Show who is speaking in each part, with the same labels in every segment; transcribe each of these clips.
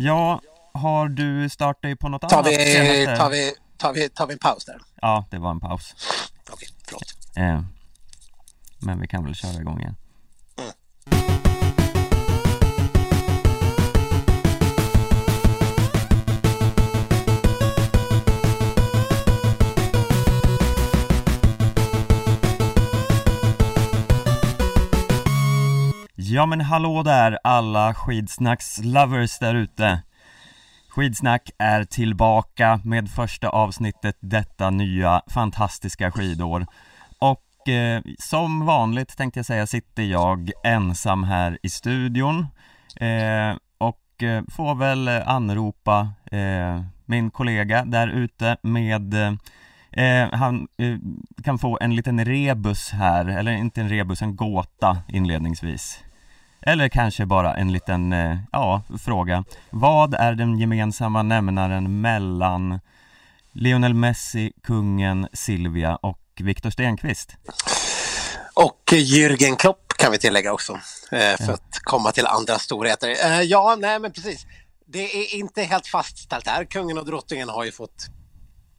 Speaker 1: Ja, har du startat dig på något
Speaker 2: Tar
Speaker 1: annat?
Speaker 2: vi,
Speaker 1: senaste?
Speaker 2: tar vi, tar vi, tar vi en paus där?
Speaker 1: Ja, det var en paus.
Speaker 2: Okej, förlåt.
Speaker 1: Eh, men vi kan väl köra igång igen. Ja men hallå där alla skidsnacks-lovers där ute. Skidsnack är tillbaka med första avsnittet detta nya fantastiska skidår. Och eh, som vanligt tänkte jag säga sitter jag ensam här i studion. Eh, Och eh, får väl anropa eh, min kollega där ute med eh, eh Han eh, kan få en liten rebus här, eller inte en rebus, en gåta inledningsvis eller kanske bara en liten, eh, ja, fråga. Vad är den gemensamma nämnaren mellan Lionel Messi, kungen, Silvia och Viktor Stenqvist?
Speaker 2: Och Jürgen Klopp kan vi tillägga också, eh, för att komma till andra storheter. Eh, Ja, nej men precis. Det är inte helt fastställt här. Kungen och drottningen har ju fått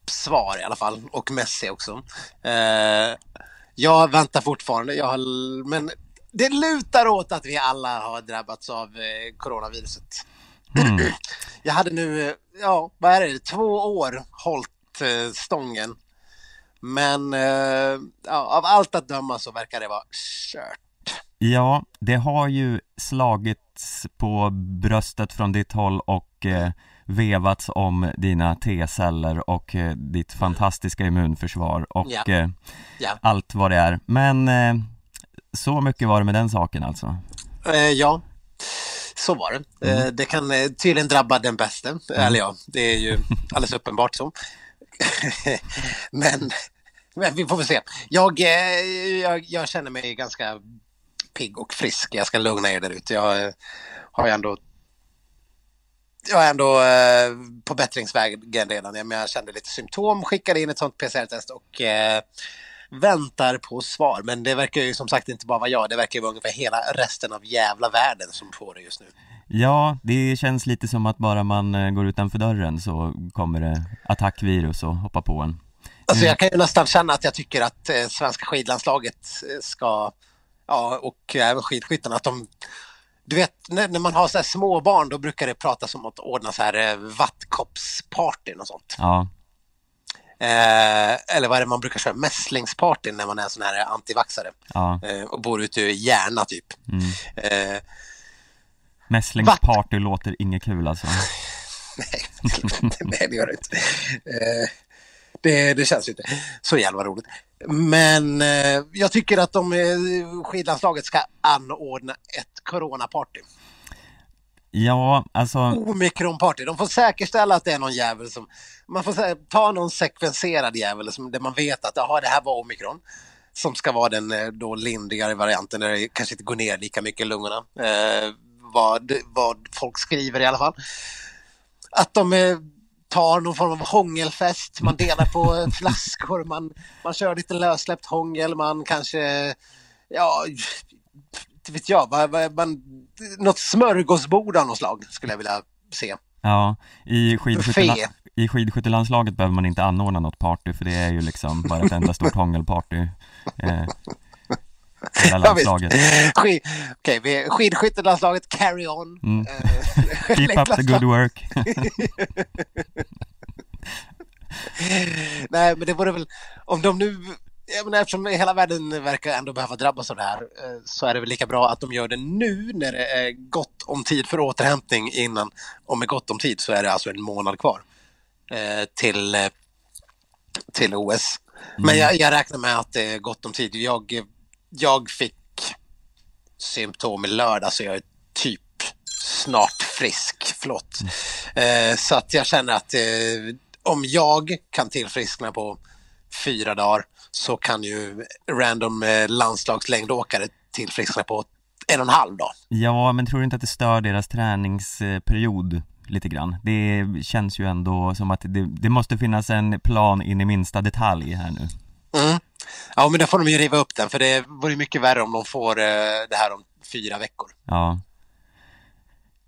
Speaker 2: svar i alla fall, och Messi också. Eh, Jag väntar fortfarande, jag har, men det lutar åt att vi alla har drabbats av eh, coronaviruset.
Speaker 1: Mm.
Speaker 2: Jag hade nu, eh, ja, vad är det, två år hållit eh, stången. Men eh, ja, av allt att döma så verkar det vara kört.
Speaker 1: Ja, det har ju slagits på bröstet från ditt håll och eh, vevats om dina T-celler och ditt fantastiska immunförsvar och
Speaker 2: Ja. Ja.
Speaker 1: allt vad det är. Men så mycket var det med den saken alltså.
Speaker 2: Eh, ja, så var det. Eh, det kan eh, tydligen drabba den bästa. Eller ja, det är ju alldeles uppenbart så. men, men vi får väl se. Jag, eh, jag, jag känner mig ganska pigg och frisk. Jag ska lugna er där ute. Jag eh, har ju ändå jag är ändå eh, på bättringsvägen redan. Jag, kände lite symptom, skickade in ett sånt PCR-test och eh, väntar på svar. Men det verkar ju som sagt inte bara vara jag, det verkar ju vara ungefär hela resten av jävla världen som får det just nu.
Speaker 1: Ja, det känns lite som att bara man eh, går utanför dörren så kommer det attackvirus och hoppa på en.
Speaker 2: Alltså
Speaker 1: Mm.
Speaker 2: jag kan ju nästan känna att jag tycker att eh, svenska skidlandslaget eh, ska, ja och även skidskyttarna, att de du vet, när, när man har så här små barn då brukar det pratas om att ordna så här eh, vattkoppspartyn och sånt.
Speaker 1: Ja,
Speaker 2: Eh, eller vad är det man brukar köra? Mässlingspartyn när man är sån här antivaxare
Speaker 1: ja.
Speaker 2: eh, och bor ute i Järna typ.
Speaker 1: Mm.
Speaker 2: Eh,
Speaker 1: Mässlingsparty låter inget kul alltså.
Speaker 2: nej, nej, det gör det inte. Eh, det, det känns ju inte så jävla roligt. Men eh, jag tycker att de eh, skidlandslaget ska anordna ett coronaparty.
Speaker 1: Ja, alltså,
Speaker 2: Omikronparty. De får säkerställa att det är någon jävel som... Man får ta någon sekvenserad jävel som, där man vet att aha, det här var omikron. Som ska vara den eh, då lindrigare varianten där det kanske inte går ner lika mycket i lungorna. Eh, vad, vad folk skriver i alla fall. Att de eh, tar någon form av hångelfest, man delar på eh, flaskor, man, man kör lite lössläppt hångel, man kanske, ja, inte vet jag, vad, vad, man, något smörgåsbord av något slag skulle jag vilja se.
Speaker 1: ja, i, i skidskyttelandslaget behöver man inte anordna något party för det är ju liksom bara ett enda stort hångelparty. Eh, hela
Speaker 2: Ja,
Speaker 1: landslaget.
Speaker 2: Skid, Okej, vi skidskyttelandslaget, carry on.
Speaker 1: Mm.
Speaker 2: Eh,
Speaker 1: Keep up the good work.
Speaker 2: Nej, men det vore väl, om de nu, jag menar, eftersom hela världen verkar ändå behöva drabbas av det här, eh, så är det väl lika bra att de gör det nu när det är gott om tid för återhämtning innan, och med gott om tid så är det alltså en månad kvar eh, till, eh, till OS. Men jag, jag räknar med att det är gott om tid. Jag, jag fick symptom i lördag så jag är typ snart frisk. Förlåt. Eh, så att jag känner att om jag kan tillfriskna på fyra dagar så kan ju random eh, landslagslängdåkare tillfriskna på en och en halv dag.
Speaker 1: Ja, men tror du inte att det stör deras träningsperiod lite grann? Det känns ju ändå som att det, det måste finnas en plan in i minsta detalj här nu.
Speaker 2: Mm. Ja, men då får de ju riva upp den för det vore mycket värre om de får eh, det här om fyra veckor.
Speaker 1: Ja.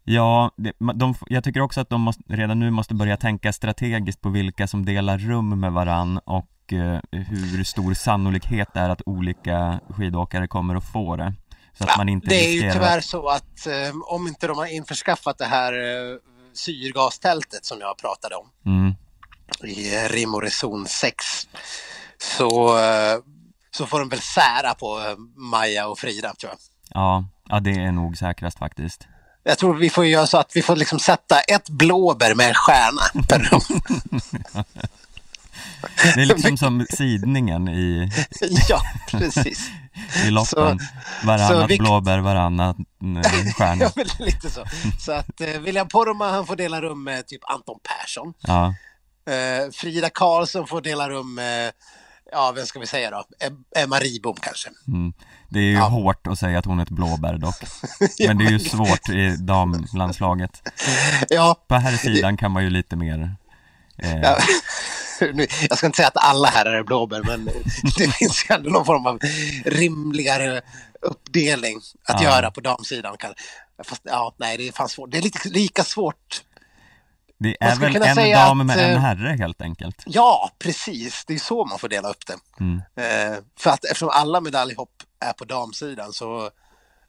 Speaker 1: Ja, det, de, jag tycker också att de måste, redan nu måste börja tänka strategiskt på vilka som delar rum med varann och eh, hur stor sannolikhet det är att olika skidåkare kommer att få det. Så att man inte
Speaker 2: det är ju tyvärr så att eh, om inte de har införskaffat det här eh, syrgastältet som jag pratade om
Speaker 1: Mm,
Speaker 2: i rim och reson 6 så, så får de väl sära på Maja och Frida tror jag.
Speaker 1: ja, ja, det är nog säkrast faktiskt.
Speaker 2: Jag tror vi får göra så att vi får liksom sätta ett blåbär med en stjärna per rum.
Speaker 1: Det är liksom som sidningen i,
Speaker 2: ja, precis.
Speaker 1: i loppen.
Speaker 2: Så-
Speaker 1: Varannat
Speaker 2: Vikt-
Speaker 1: blåbär, varannat eh, stjärna.
Speaker 2: Ja, men lite så. Så att eh, William Poromaa han får dela rum med typ Anton Persson.
Speaker 1: Ja,
Speaker 2: Eh, Frida Karlsson får dela rum med, ja vem ska vi säga då? Em- Emma Ribom kanske.
Speaker 1: mm. Det är ju
Speaker 2: Ja.
Speaker 1: hårt att säga att hon är ett blåbär dock. Men det är ju svårt i damlandslaget.
Speaker 2: Ja,
Speaker 1: På här sidan kan man ju lite mer eh,
Speaker 2: ja. Jag ska inte säga att alla här är blåbär men det finns ju ändå någon form av rimligare uppdelning att
Speaker 1: Ja.
Speaker 2: göra på damsidan. Fast ja, nej det är fan svårt. Det är lite lika svårt.
Speaker 1: Det är väl en dam
Speaker 2: att,
Speaker 1: med en
Speaker 2: eh,
Speaker 1: herre helt enkelt.
Speaker 2: Ja, precis. Det är så man får dela upp det.
Speaker 1: Mm.
Speaker 2: Eh, för att eftersom alla medaljhopp är på damsidan så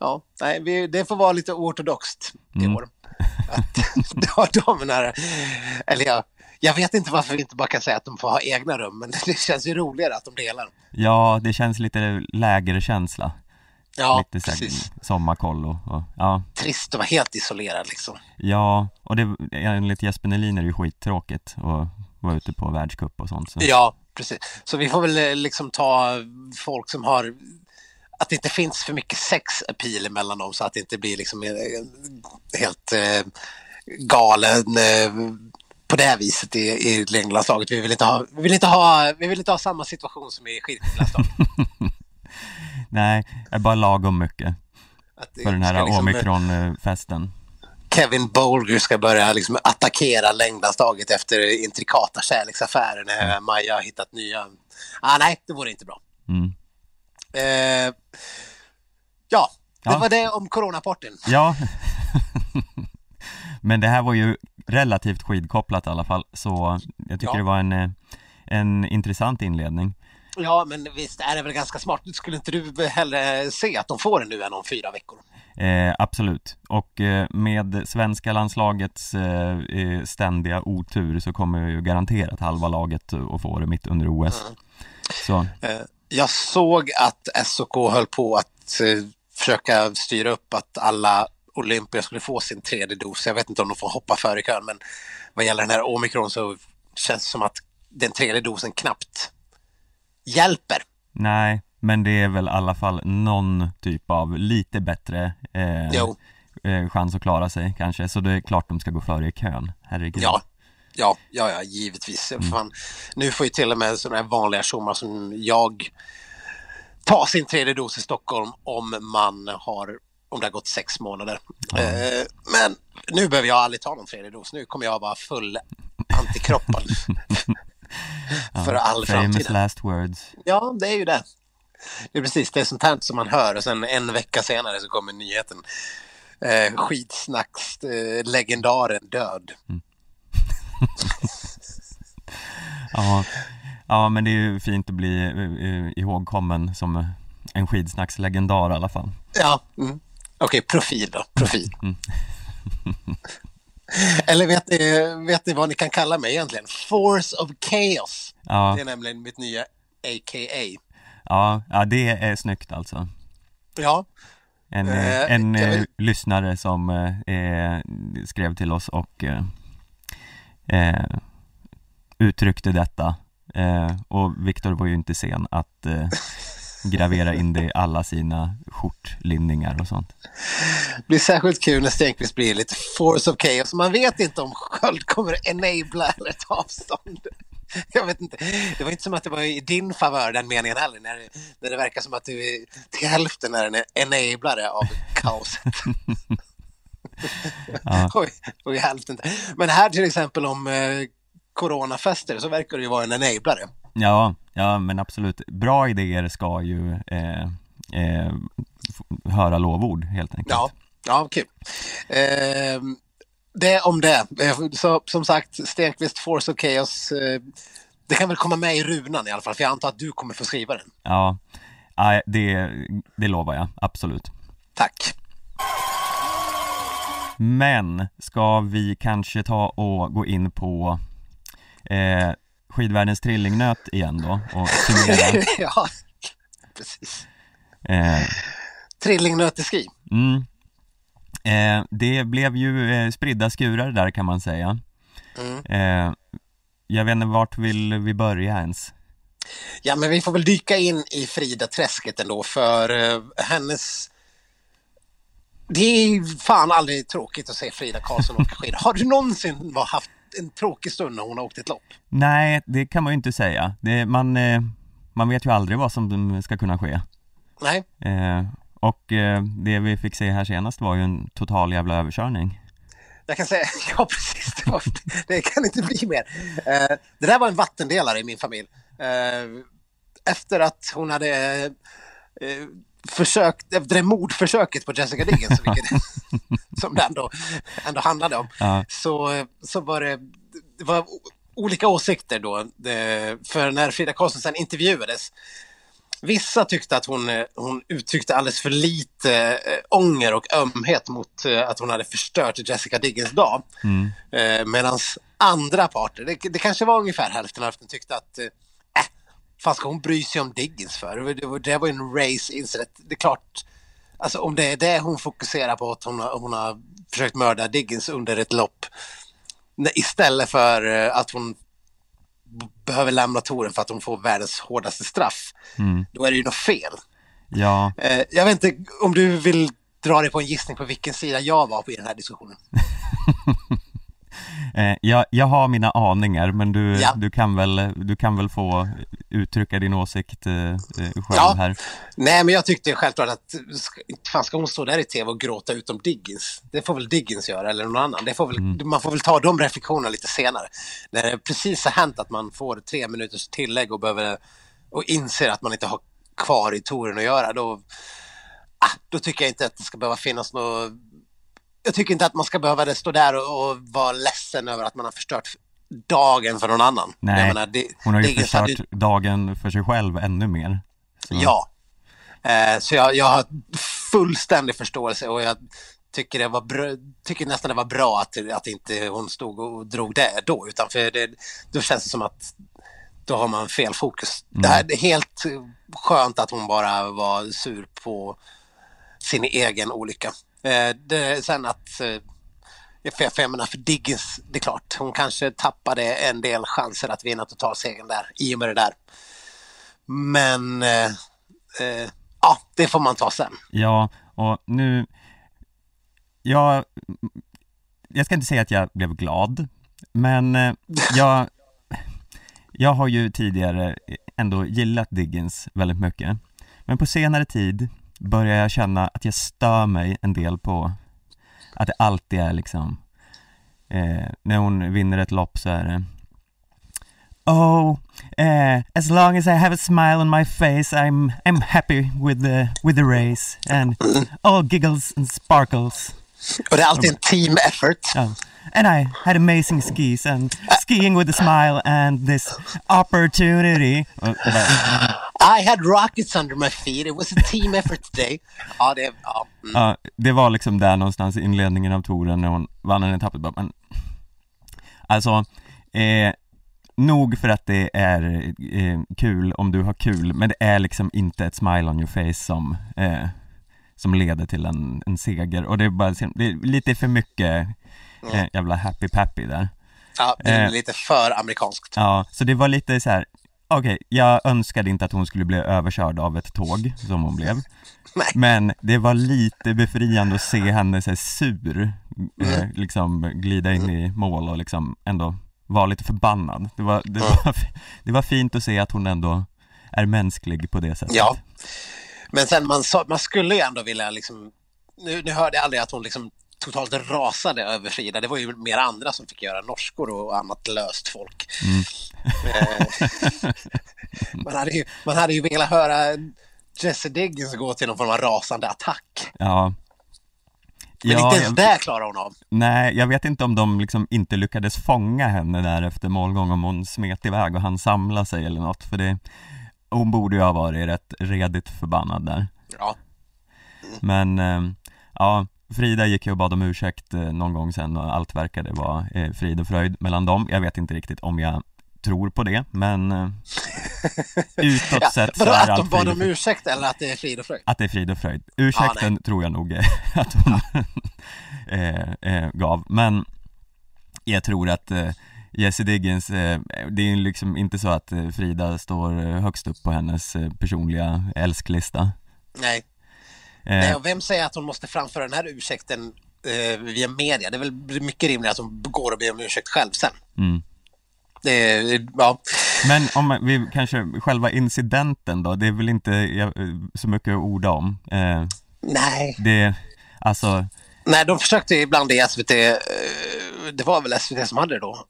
Speaker 2: ja, nej, vi, det får vara lite ortodoxt i
Speaker 1: Mm.
Speaker 2: år. Att ja, damerna, eller ja, jag vet inte varför vi inte bara kan säga att de får ha egna rum, men det känns ju roligare att de delar.
Speaker 1: Ja, det känns lite lägre känsla.
Speaker 2: Ja,
Speaker 1: lite
Speaker 2: precis.
Speaker 1: sommarkollo och, ja,
Speaker 2: Trist att vara helt isolerad liksom.
Speaker 1: ja, och det, enligt Jesper Nelin är det ju skittråkigt att vara ute på världscup och sånt. Så.
Speaker 2: Ja, precis. Så vi får väl eh, liksom ta folk som har att det inte finns för mycket sex appeal mellan dem så att det inte blir liksom eh, helt eh, galen eh, på det här viset i, i längdlandslaget. Vi vill inte ha, vi vill inte ha, vi vill inte ha samma situation som i skidlandslaget.
Speaker 1: Nej, det är bara lagom mycket
Speaker 2: det
Speaker 1: för den här
Speaker 2: liksom,
Speaker 1: omikronfesten.
Speaker 2: Kevin Bolger ska börja liksom attackera längdlandslaget efter intrikata kärleksaffärer när Maja har hittat nya. Ah, nej, det vore inte bra.
Speaker 1: Mm.
Speaker 2: Eh, ja, det
Speaker 1: Ja.
Speaker 2: var det om coronaporten.
Speaker 1: Ja, men det här var ju relativt skidkopplat i alla fall, så jag tycker
Speaker 2: Ja.
Speaker 1: det var en, eh, en intressant inledning.
Speaker 2: Ja, men visst är det väl ganska smart. Skulle inte du hellre se att de får det nu än om fyra veckor?
Speaker 1: Eh, absolut, och eh, med svenska landslagets eh, eh, ständiga otur så kommer ju garanterat halva laget att få det mitt under OS.
Speaker 2: Mm.
Speaker 1: Så,
Speaker 2: Eh, jag såg att SOK höll på att försöka styra upp att alla olympier skulle få sin tredje dos. Jag vet inte om de får hoppa före i kön, men vad gäller den här omikron så känns det som att den tredje dosen knappt hjälper.
Speaker 1: nej, men det är väl i alla fall någon typ av lite bättre eh, eh, chans att klara sig kanske, så det är klart de ska gå före i kön, herregud.
Speaker 2: ja. Ja, ja, ja, givetvis. Fan, nu får ju till och med sådana här vanliga tjommar som jag ta sin tredje dos i Stockholm om man har om det har gått sex månader. Eh, men nu behöver jag aldrig ta någon tredje dos. Nu kommer jag vara full antikroppar för all
Speaker 1: Famous
Speaker 2: framtid.
Speaker 1: last words.
Speaker 2: Ja, det är ju det. Det är precis det är sånt här som man hör och sen en vecka senare så kommer nyheten. Eh, skitsnacks eh, legendaren död.
Speaker 1: Ja, ja men det är ju fint att bli eh, eh, ihågkommen som en skidsnackslegendar i alla fall.
Speaker 2: Ja, mm. Okej, profil då. Profil.
Speaker 1: Mm.
Speaker 2: Eller vet ni, vet ni vad ni kan kalla mig egentligen? Force of Chaos.
Speaker 1: Ja,
Speaker 2: Det är nämligen mitt nya AKA.
Speaker 1: ja, ja det är snyggt alltså.
Speaker 2: Ja,
Speaker 1: En,
Speaker 2: Eh,
Speaker 1: eh, en
Speaker 2: jag
Speaker 1: eh,
Speaker 2: vill-
Speaker 1: lyssnare som eh, skrev till oss och eh, eh, uttryckte detta och Viktor var ju inte sen att gravera in det i alla sina skjortlinningar och sånt.
Speaker 2: det blir särskilt kul när Stenqvist blir lite Force of Chaos. Man vet inte om Sköld kommer enabla eller ta avstånd. Jag vet inte. Det var inte som att det var i din favör den meningen heller. När, det- när det verkar som att du är till hälften är en enablare av kaoset.
Speaker 1: Ja.
Speaker 2: Oj, och i hälften. Men här till exempel om eh, coronafester så verkar det ju vara en enablare.
Speaker 1: Ja, ja men absolut. Bra idéer ska ju eh, eh, höra lovord helt enkelt.
Speaker 2: Ja, Ja, kul. Eh, det om det. Eh, så, som sagt, Stenqvist Force of Chaos. Eh, det kan väl komma med i runan i alla fall, för jag antar att du kommer få skriva den.
Speaker 1: Ja, det, det lovar jag, absolut.
Speaker 2: Tack.
Speaker 1: Men ska vi kanske ta och gå in på eh, skidvärldens trillingnöt igen då och summera?
Speaker 2: ja, precis. Eh, Trillingnöteski.
Speaker 1: Mm. Eh, det blev ju eh, spridda skurar där kan man säga. Mm. Eh, jag vet inte vart vill vi börja ens?
Speaker 2: Ja, men vi får väl dyka in i Frida-träsket ändå för eh, hennes det är fan aldrig tråkigt att se Frida Karlsson åka skidor. Har du någonsin haft en tråkig stund när hon har åkt ett lopp?
Speaker 1: Nej, det kan man ju inte säga. Det, man, eh, man vet ju aldrig vad som ska kunna ske.
Speaker 2: Nej.
Speaker 1: Eh, och eh, det vi fick se här senast var ju en total jävla överkörning.
Speaker 2: Jag kan säga, ja precis, det, var, det kan inte bli mer. Eh, det där var en vattendelare i min familj. Eh, efter att hon hade eh, försökt, efter det mordförsöket på Jessica Diggins, vilket, som det ändå, ändå handlade om, ja. så, så var det, det var olika åsikter då. För när Frida Karlsson sen intervjuades Vissa tyckte att hon, eh, hon uttryckte alldeles för lite äh, ånger och ömhet mot äh, att hon hade förstört Jessica Diggins dag. Mm. Äh, Medan andra parter, det, det, kanske var ungefär hälften hälften, tyckte att fan ska hon bry sig om Diggins för? Det var, det var en race incident. Det är klart, alltså om det är det hon fokuserar på, att hon har, hon har försökt mörda Diggins under ett lopp istället för att hon behöver lämna touren för att hon får världens hårdaste straff, mm. då är det ju något fel.
Speaker 1: Ja.
Speaker 2: Eh, jag vet inte om du vill dra dig på en gissning på vilken sida jag var på i den här diskussionen.
Speaker 1: Eh, jag, jag har mina aningar men du, ja. du, kan väl, du kan väl få uttrycka din åsikt eh, eh själv ja. här.
Speaker 2: Nej men jag tyckte självklart att fan ska hon stå där i tv och gråta ut om Diggins? Det får väl Diggins göra eller någon annan. Det får väl, mm. Man får väl ta de reflektionerna lite senare. När det precis har hänt att man får tre minuters tillägg och behöver och inser att man inte har kvar i touren att göra då, ah, då tycker jag inte att det ska behöva finnas något jag tycker inte att man ska behöva stå där och, och vara ledsen över att man har förstört dagen för någon annan.
Speaker 1: Nej, menar, det, hon har ju förstört hade... dagen för sig själv ännu mer.
Speaker 2: Så. Ja, eh, så jag, jag har fullständig förståelse och jag tycker, det var bra, tycker nästan det var bra att, att inte hon stod och drog det då, utan för det, då känns det som att då har man fel fokus. Mm. Det, här, det är helt skönt att hon bara var sur på sin egen olycka. Eh, det, sen att, eh, för, jag menar för Diggins, det är klart, hon kanske tappade en del chanser att vinna totalsegern där i och med det där. Men eh, eh, ja, det får man ta sen.
Speaker 1: Ja, och nu, jag, jag ska inte säga att jag blev glad, men eh, jag, jag har ju tidigare ändå gillat Diggins väldigt mycket. Men på senare tid börjar jag känna att jag stör mig en del på att det alltid är liksom eh, när hon vinner ett lopp så är det Oh, eh, as long as I have a smile on my face I'm, I'm happy with the, with the race and all giggles and sparkles
Speaker 2: Och det är alltid en team effort.
Speaker 1: Ja. And I had amazing skis and skiing with a smile and this opportunity.
Speaker 2: I had rockets under my feet. It was a team effort today. Ja, det, ja.
Speaker 1: Mm. ja, det var liksom där någonstans i inledningen av touren när hon vann en etapp. Men alltså, eh, nog för att det är eh, kul om du har kul, men det är liksom inte ett smile on your face som eh, som leder till en, en seger och det är bara det är lite för mycket mm. jävla happy pappy där
Speaker 2: Ja, det är eh, lite för amerikanskt
Speaker 1: Ja, så det var lite så här. okej, okay, jag önskade inte att hon skulle bli överkörd av ett tåg som hon blev
Speaker 2: Nej.
Speaker 1: Men det var lite befriande att se henne så sur, mm. eh, liksom glida in i mål och liksom ändå vara lite förbannad Det var, det, mm. var, det var fint att se att hon ändå är mänsklig på det sättet
Speaker 2: Ja, men sen man, man skulle ju ändå vilja liksom, nu, nu hörde jag aldrig att hon liksom totalt rasade över Frida. Det var ju mer andra som fick göra norskor och annat löst folk. Mm. Man, hade ju, man hade ju velat höra Jesse Diggins gå till någon form av rasande attack.
Speaker 1: Ja.
Speaker 2: Men
Speaker 1: Ja,
Speaker 2: inte ens det klarar hon av.
Speaker 1: Nej, jag vet inte om de liksom inte lyckades fånga henne där efter målgång, om hon smet iväg och han samla sig eller något, för det hon borde ju ha varit rätt redigt förbannad där.
Speaker 2: Ja.
Speaker 1: Men, eh, ja, Frida gick ju och bad om ursäkt eh, någon gång sen och allt verkade vara eh, frid och fröjd mellan dem. Jag vet inte riktigt om jag tror på det, men eh, utåt
Speaker 2: Ja,
Speaker 1: sett så är
Speaker 2: att de
Speaker 1: allt
Speaker 2: bad om ursäkt eller att det är frid och fröjd?
Speaker 1: Att det är frid och fröjd. Ursäkten tror jag nog att hon gav, men jag tror att Jessie Diggins, det är ju liksom inte så att Frida står högst upp på hennes personliga älsklista.
Speaker 2: Nej.
Speaker 1: Eh,
Speaker 2: Nej, och vem säger att hon måste framföra den här ursäkten eh, via media? Det är väl mycket rimligt att hon går och ber om ursäkt själv sen.
Speaker 1: mm.
Speaker 2: Det ja.
Speaker 1: Men om vi kanske, själva incidenten då, det är väl inte så mycket att orda om. Eh,
Speaker 2: Nej.
Speaker 1: det, alltså,
Speaker 2: Nej, de försökte ibland i SVT, eh, det var väl SVT som hade det då.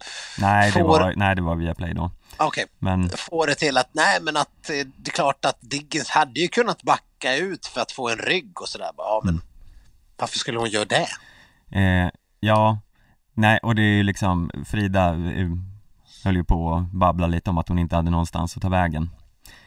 Speaker 2: Eh,
Speaker 1: nej det
Speaker 2: Får-
Speaker 1: var, nej det var Viaplay då.
Speaker 2: Okej,
Speaker 1: Men,
Speaker 2: få det till att nej men att eh, det är klart att Diggins hade ju kunnat backa ut för att få en rygg och sådär. Ja, men varför skulle hon göra det?
Speaker 1: eh, ja, nej och det är ju liksom, Frida eh, höll ju på att babbla lite om att hon inte hade någonstans att ta vägen.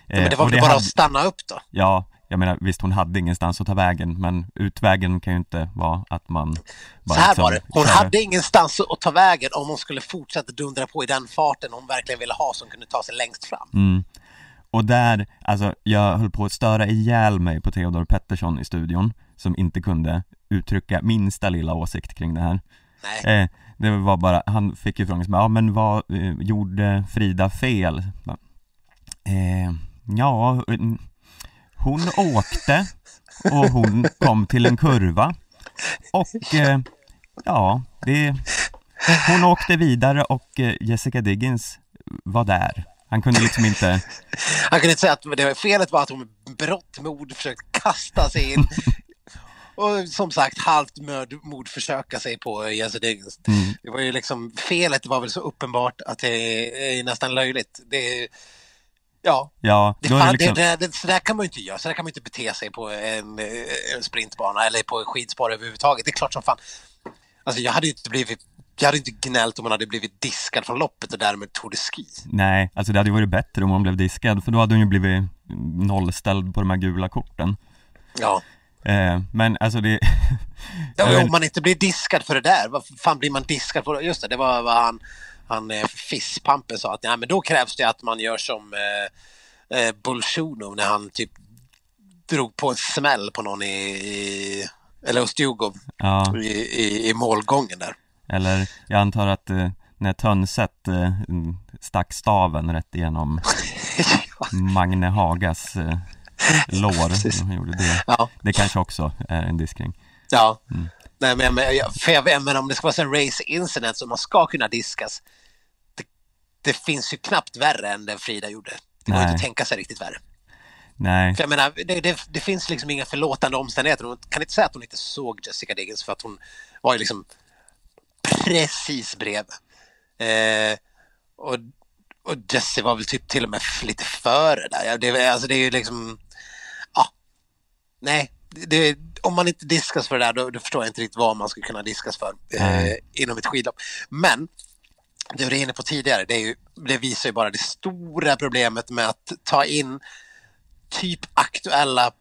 Speaker 1: Eh,
Speaker 2: men det var
Speaker 1: och
Speaker 2: väl bara
Speaker 1: hade-
Speaker 2: att stanna upp då?
Speaker 1: Ja, jag menar visst hon hade ingenstans att ta vägen men utvägen kan ju inte vara att man bara
Speaker 2: Så här
Speaker 1: liksom
Speaker 2: var det, hon
Speaker 1: kör-
Speaker 2: hade ingenstans att ta vägen om hon skulle fortsätta dundra på i den farten hon verkligen ville ha som kunde ta sig längst fram.
Speaker 1: Mm. Och där, alltså jag höll på att störa ihjäl mig på Theodor Pettersson i studion som inte kunde uttrycka minsta lilla åsikt kring det här.
Speaker 2: Nej,
Speaker 1: Eh, det var bara, han fick ju frågan, så bara, ja men vad eh, gjorde Frida fel? Eh, ja, eh, hon åkte och hon kom till en kurva och eh, ja, det, hon åkte vidare och eh, Jessica Diggins var där. Han kunde liksom inte,
Speaker 2: han kunde inte säga att det var felet var att hon med berått mod försökte kasta sig in och som sagt halvt mod försöka sig på Jesse Diggins.
Speaker 1: mm,
Speaker 2: Det var ju liksom felet var väl så uppenbart att det är nästan löjligt. Det är, ja,
Speaker 1: ja,
Speaker 2: det, fan,
Speaker 1: det liksom,
Speaker 2: det, det, så där kan man ju inte göra. Så där kan man ju inte bete sig på en, eh, en sprintbana eller på en skidspår överhuvudtaget. Det är klart som fan. Alltså jag hade ju inte blivit jag hade inte gnällt om man hade blivit diskad från loppet och därmed Tour de Ski.
Speaker 1: nej, alltså det hade ju varit bättre om hon blev diskad för då hade hon ju blivit nollställd på de här gula korten.
Speaker 2: Ja.
Speaker 1: Eh, men alltså det,
Speaker 2: Ja, men om man inte blir diskad för det där, vad fan blir man diskad för? Just det, det var vad han, han eh, Fisspampen sa att ja, men då krävs det att man gör som eh, eh, Bolsjunov när han typ drog på en smäll på någon i, i eller Djurgård
Speaker 1: ja,
Speaker 2: i, i, i målgången där.
Speaker 1: eller jag antar att eh, när Tönset eh, stack staven rätt igenom Magne Hagas eh, lår, gjorde det.
Speaker 2: ja,
Speaker 1: Det kanske också är en diskring.
Speaker 2: ja.
Speaker 1: Mm.
Speaker 2: Nej, men, men, för jag menar om det ska vara en race incident så man ska kunna diskas. Det, det finns ju knappt värre än den Frida gjorde. Det går
Speaker 1: Nej.
Speaker 2: inte att tänka sig riktigt värre.
Speaker 1: Nej,
Speaker 2: För jag menar, det, det, det finns liksom inga förlåtande omständigheter. Hon kan inte säga att hon inte såg Jessica Diggins för att hon var ju liksom precis bredvid. Eh, och, och Jessie var väl typ till och med lite före där. Det, alltså det är ju liksom, ja, nej. Det, om man inte diskas för det där, då, då förstår jag inte riktigt vad man skulle kunna diskas för eh, inom ett skidlopp. Men det du är inne på tidigare, det, är ju, det visar ju bara det stora problemet med att ta in typ aktuella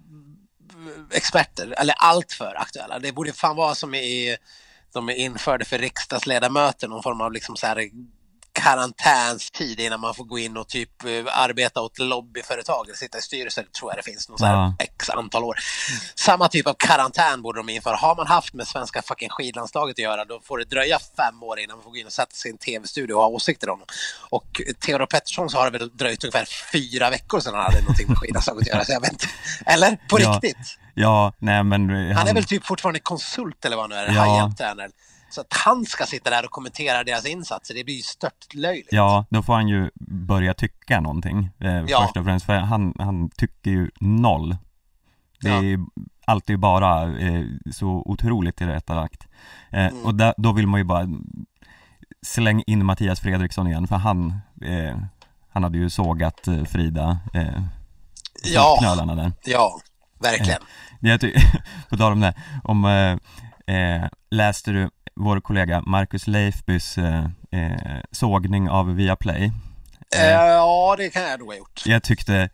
Speaker 2: experter, eller allt för aktuella. Det borde fan vara som i, de införde för riksdagsledamöter, någon form av liksom så här karantänstid innan man får gå in och typ eh, arbeta åt lobbyföretag eller sitta i styrelser, tror jag det finns, någon så här
Speaker 1: Ja.
Speaker 2: x antal år. Samma typ av karantän borde de införa. Har man haft med svenska fucking skidlandslaget att göra, då får det dröja fem år innan man får gå in och sätta sig i en tv-studio och ha åsikter om dem. Och Theodor Pettersson så har det väl dröjt ungefär fyra veckor sedan han hade någonting med skidlandslaget att göra, så jag vet inte. Eller? På
Speaker 1: Ja.
Speaker 2: riktigt?
Speaker 1: ja, nej men eh,
Speaker 2: Han är väl typ fortfarande konsult eller vad han nu är,
Speaker 1: Ja.
Speaker 2: high-end-tränare. Så att han ska sitta där och kommentera deras insatser, det blir ju stört löjligt.
Speaker 1: Ja, då får han ju börja tycka någonting eh,
Speaker 2: Ja.
Speaker 1: först och främst, för han, han tycker ju noll. Det
Speaker 2: Ja.
Speaker 1: är ju alltid bara eh, så otroligt tillrättalagt. Eh,
Speaker 2: Mm.
Speaker 1: Och där, då vill man ju bara slänga in Mattias Fredriksson igen, för han, eh, han hade ju sågat eh, Frida eh,
Speaker 2: Ja.
Speaker 1: knölarna där.
Speaker 2: Ja, verkligen.
Speaker 1: Jag ty- på tal om det, om, eh, eh, läste du vår kollega Marcus Leifbys eh, eh, sågning av Viaplay?
Speaker 2: Eh, ja, det kan jag nog ha gjort.
Speaker 1: Jag tyckte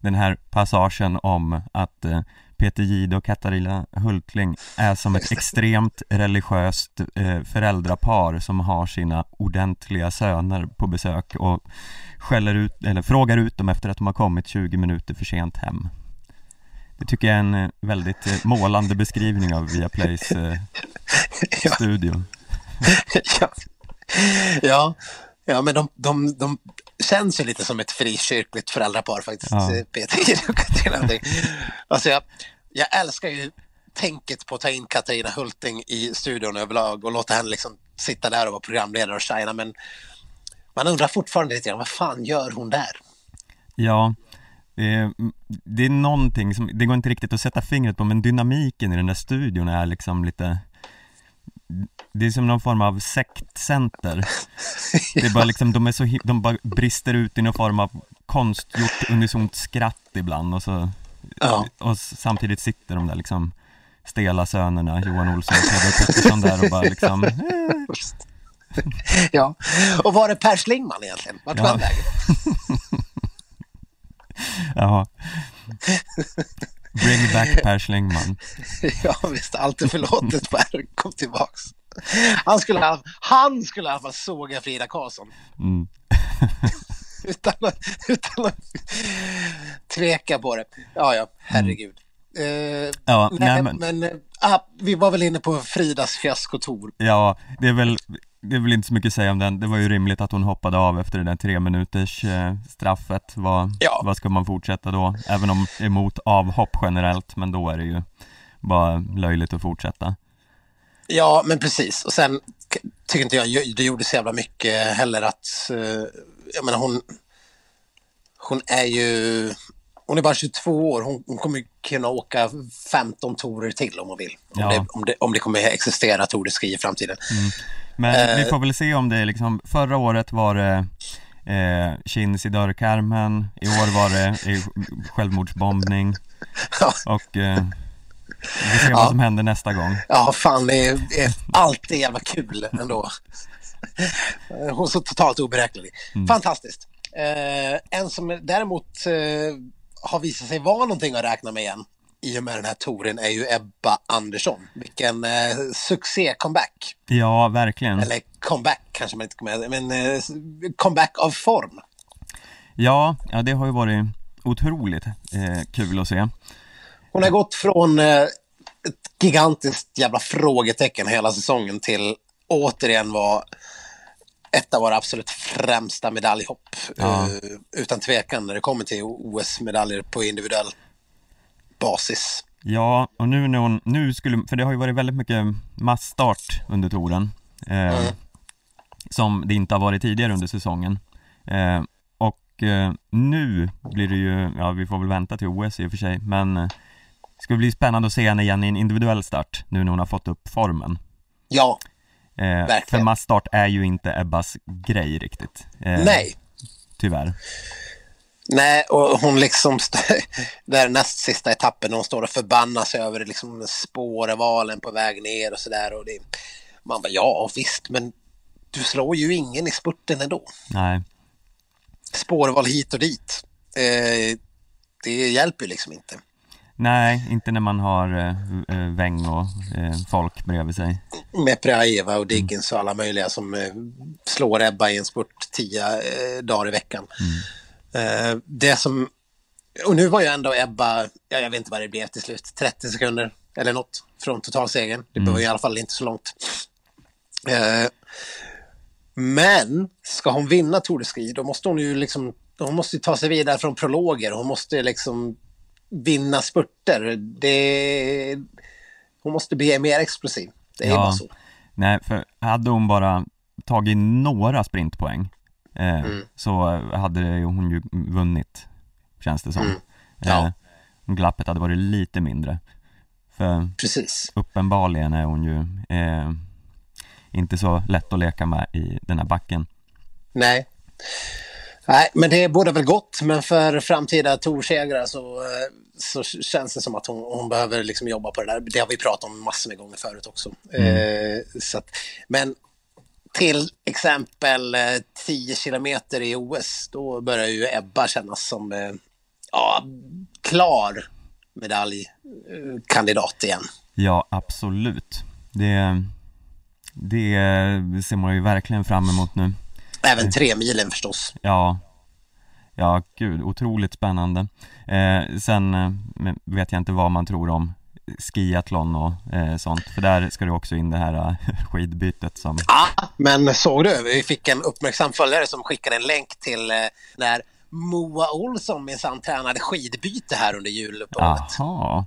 Speaker 1: den här passagen om att eh, Peter Jihde och Katarina Hultling är som ett extremt religiöst eh, föräldrapar som har sina ordentliga söner på besök och skäller ut, eller frågar ut dem efter att de har kommit 20 minuter för sent hem. Det tycker jag är en eh, väldigt eh, målande beskrivning av Viaplays eh,
Speaker 2: Ja.
Speaker 1: studio.
Speaker 2: ja. ja, ja, men de, de, de känns ju lite som ett frikyrkligt föräldrapar faktiskt,
Speaker 1: Ja.
Speaker 2: eh, Peter och Katarina. Alltså jag, jag älskar ju tänket på att ta in Katarina Hulting i studion överlag och låta henne liksom sitta där och vara programledare och shina, men man undrar fortfarande lite grann, vad fan gör hon där?
Speaker 1: Ja, det, det är någonting som, det går inte riktigt att sätta fingret på men dynamiken i den där studion är liksom lite Det är som någon form av sektcenter Det är bara liksom, de är så, de bara brister ut i någon form av konstgjort unisont skratt ibland och så
Speaker 2: Ja.
Speaker 1: Och samtidigt sitter de där liksom stela sönerna, Johan Olsson och Peder Pettersson där och bara liksom eh,
Speaker 2: ja, och var är Per Schlingman egentligen? Vart tog
Speaker 1: Ja.
Speaker 2: han vägen?
Speaker 1: Jaha Bring back Per Schlingman
Speaker 2: Ja visst, allt är förlåtet Per, kom tillbaks. Han skulle, han skulle i alla fall såga Frida Karlsson.
Speaker 1: mm.
Speaker 2: Utan, att- utan att tveka på det. Ja, ja, herregud. Eh,
Speaker 1: Ja,
Speaker 2: nej,
Speaker 1: nej
Speaker 2: men,
Speaker 1: men
Speaker 2: eh, ah, vi var väl inne på Fridas fiaskotor.
Speaker 1: Ja, det är väl det är väl inte så mycket att säga om den. Det var ju rimligt att hon hoppade av efter det där tre minuters eh, straffet. Vad,
Speaker 2: Ja.
Speaker 1: vad ska man fortsätta då? Även om emot avhopp generellt, men då är det ju bara löjligt att fortsätta.
Speaker 2: Ja, men precis. Och sen tycker inte jag det gjorde så jävla mycket heller att, eh, jag menar hon, hon är ju, hon är bara 22 år, hon, hon kommer kunna åka 15 torer till om hon vill. Om,
Speaker 1: Ja.
Speaker 2: det, om, det, om det kommer existera Tour i framtiden.
Speaker 1: Men
Speaker 2: Eh.
Speaker 1: vi får väl se om det är liksom, förra året var det eh, chins i dörrkarmen, i år var det eh, självmordsbombning och eh, vi får se vad som händer nästa gång.
Speaker 2: Ja, fan, det är, det är alltid jävla kul ändå. Hon är så totalt oberäknelig. Fantastiskt. Eh, en som däremot eh, har visat sig vara någonting att räkna med igen i och med den här touren är ju Ebba Andersson. Vilken eh, succé-comeback.
Speaker 1: Ja, verkligen.
Speaker 2: Eller comeback kanske man inte kommer men eh, comeback av form.
Speaker 1: Ja, ja det har ju varit otroligt eh, kul att se.
Speaker 2: Hon har gått från eh, ett gigantiskt jävla frågetecken hela säsongen till återigen vara ett av våra absolut främsta medaljhopp.
Speaker 1: Ja.
Speaker 2: Eh, utan tvekan när det kommer till OS-medaljer på individuell basis.
Speaker 1: Ja, och nu när hon, nu skulle, för det har ju varit väldigt mycket massstart under touren eh, Som det inte har varit tidigare under säsongen eh, Och eh, nu blir det ju, ja vi får väl vänta till OS i och för sig Men eh, det ska bli spännande att se henne igen i en individuell start nu när hon har fått upp formen
Speaker 2: Ja,
Speaker 1: eh,
Speaker 2: Verkligen.
Speaker 1: För massstart är ju inte Ebbas grej riktigt eh,
Speaker 2: nej.
Speaker 1: Tyvärr
Speaker 2: Nej, och hon liksom, där näst sista etappen, hon står och förbannar sig över liksom spårvalen på väg ner och sådär. Man bara, ja visst, men du slår ju ingen i spurten ändå.
Speaker 1: Nej,
Speaker 2: spårval hit och dit. Eh, det hjälper ju liksom inte.
Speaker 1: nej inte när man har eh, eh, Weng och eh, folk bredvid sig
Speaker 2: Med Preaeva och Diggins och alla möjliga som eh, slår Ebba i en spurt tio eh, dagar i veckan. Eh, det som, och nu var ju ändå Ebba, ja, jag vet inte vad det blev till slut, 30 sekunder eller något från totalsegern. Det var i alla fall inte så långt. Eh, men ska hon vinna Tour de Ski, då måste hon ju liksom, hon måste ta sig vidare från prologer. Hon måste liksom vinna spurter. Det, hon måste bli mer explosiv. Det är
Speaker 1: Ja.
Speaker 2: bara så.
Speaker 1: Nej, för hade hon bara tagit några sprintpoäng eh,
Speaker 2: Mm.
Speaker 1: så hade hon ju vunnit, känns det som.
Speaker 2: Mm. Ja.
Speaker 1: Eh, glappet hade varit lite mindre. För
Speaker 2: Precis.
Speaker 1: uppenbarligen är hon ju eh, inte så lätt att leka med i den här backen.
Speaker 2: Nej. Nej, men det båda väl gott, men för framtida torsegrar så, så känns det som att hon, hon, behöver liksom jobba på det där. Det har vi pratat om massor med gånger förut också. Mm. Eh, så att, men till exempel 10 kilometer i OS, då börjar ju Ebba kännas som eh, ja, klar medaljkandidat igen.
Speaker 1: Ja, absolut. Det, det ser man ju verkligen fram emot nu.
Speaker 2: Även tre milen förstås.
Speaker 1: Ja, ja gud, otroligt spännande. Eh, sen eh, vet jag inte vad man tror om skiathlon och eh, sånt, för där ska det också in det här eh, skidbytet som...
Speaker 2: Ja, men såg du? Vi fick en uppmärksam följare som skickade en länk till eh, när Moa Olsson minsann tränade skidbyte här under juluppehållet.
Speaker 1: Jaha.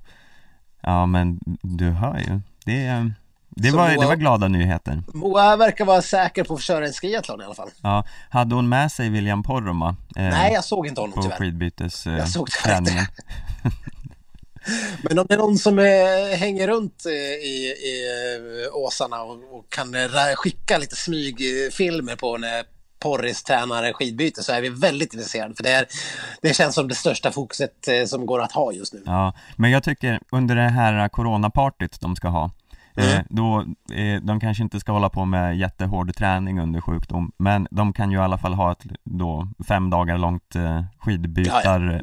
Speaker 1: Ja, men du hör ju. Det, det, var, Moa, det var glada nyheter.
Speaker 2: Moa verkar vara säker på att köra en skiathlon i alla fall.
Speaker 1: Ja, hade hon med sig William Poromaa?
Speaker 2: Eh, Nej, jag såg inte honom
Speaker 1: på
Speaker 2: tyvärr.
Speaker 1: På skidbytes eh,
Speaker 2: jag såg träningen. Men om det är någon som är, hänger runt eh, i, i eh, åsarna och, och kan skicka lite smygfilmer på när Porris tränar skidbyte så är vi väldigt intresserade för det, är, det känns som det största fokuset som går att ha just nu.
Speaker 1: Ja, men jag tycker under det här coronapartyt de ska ha Mm. Eh, då, eh, de kanske inte ska hålla på med jättehård träning under sjukdom Men de kan ju i alla fall ha ett då fem dagar långt eh, skidbytar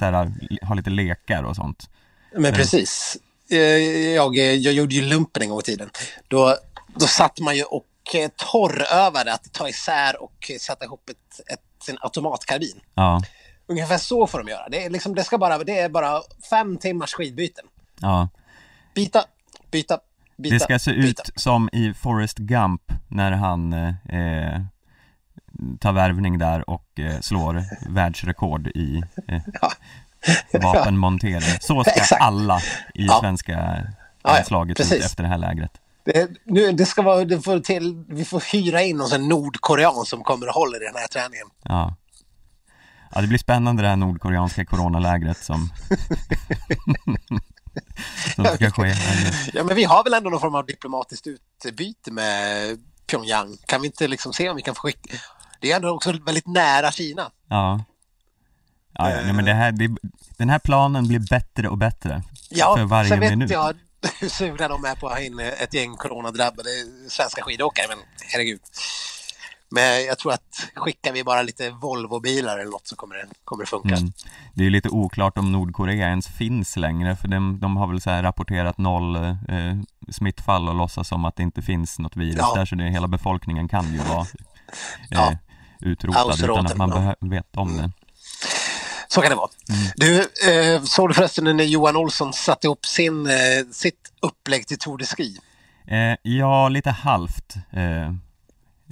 Speaker 1: ja, ja. Ha lite lekar och sånt
Speaker 2: Men eh. precis jag, jag gjorde ju lumpen en gång i tiden Då, då satt man ju och torrövade att ta isär och sätta ihop ett, ett, en automatkarbin
Speaker 1: Ja
Speaker 2: Ungefär så får de göra. Det är, liksom, det ska bara, det är bara fem timmars skidbyten.
Speaker 1: Ja.
Speaker 2: Byta, byta, byta.
Speaker 1: Det ska se byta. ut som i Forrest Gump när han eh, tar värvning där och eh, slår världsrekord i eh, ja. vapenmontering. Så ska Exakt. alla i ja. svenska landslaget ja, ut efter det här lägret.
Speaker 2: Det, nu, det ska vara, det får till, vi får hyra in någon nordkorean som kommer och håller i den här träningen.
Speaker 1: Ja. Ja, det blir spännande det här nordkoreanska coronalägret som som ska ske.
Speaker 2: Ja, men vi har väl ändå någon form av diplomatiskt utbyte med Pyongyang. Kan vi inte liksom se om vi kan få skicka... Det är ändå också väldigt nära Kina.
Speaker 1: Ja. Ja, ja men det här, det, den här planen blir bättre och bättre
Speaker 2: ja,
Speaker 1: för varje
Speaker 2: sen
Speaker 1: vet
Speaker 2: jag hur sugna de är på att ha in ett gäng coronadrabbade svenska skidåkare, men herregud. Men jag tror att skickar vi bara lite Volvo-bilar eller något så kommer det, kommer det funka. Mm.
Speaker 1: Det är lite oklart om Nordkorea ens finns längre för de, de har väl så rapporterat noll eh, smittfall och låtsas som att det inte finns något virus ja. där så det, hela befolkningen kan ju vara eh, ja. utrotad utan att man vet om det.
Speaker 2: Så kan det vara. Mm. Du, eh, såg du förresten när Johan Olsson satte ihop sin, eh, sitt upplägg till Tour de Ski?
Speaker 1: Eh, ja, lite halvt. Eh,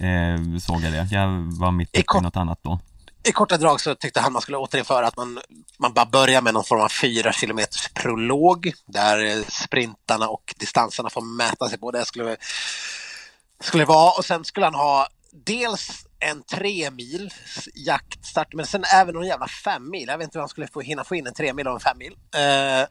Speaker 1: eh, såg jag det. Jag var mitt uppe i något annat då.
Speaker 2: I korta drag så tyckte han man skulle återinföra att man, man bara börjar med någon form av fyra kilometers prolog där sprintarna och distanserna får mäta sig på. Det skulle, skulle vara och sen skulle han ha dels en tre mil jaktstart men sen även någon jävla fem mil. Jag vet inte hur han skulle få, hinna få in en tre mil och en fem mil. Eh,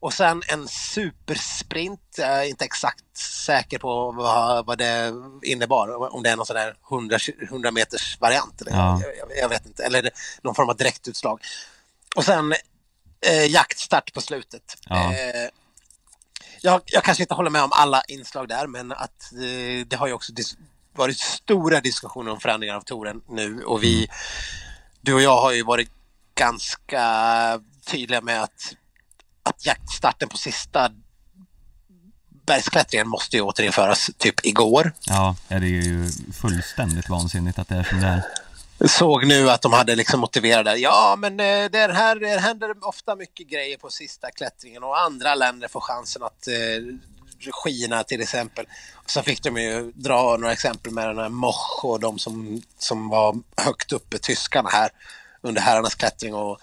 Speaker 2: och sen en supersprint. Jag är inte exakt säker på vad, vad det innebar. Om det är någon sån där 100, 100 meters variant. Eller, ja. jag, jag, vet inte. Eller någon form av direktutslag. Och sen eh, jaktstart på slutet. Ja. Eh, jag, jag, kanske inte håller med om alla inslag där men att eh, det har ju också varit stora diskussioner om förändringar av touren nu och vi, mm. du och jag har ju varit ganska tydliga med att att jaktstarten på sista bergsklättringen måste ju återinföras typ igår.
Speaker 1: Ja, det är ju fullständigt vansinnigt att det är som det är.
Speaker 2: Såg nu att de hade liksom motiverat det. Ja, men eh, det, här, det händer ofta mycket grejer på sista klättringen och andra länder får chansen att eh, skina till exempel. Och så fick de ju dra några exempel med den här Moch och de som, som var högt uppe, tyskarna här under herrarnas klättring och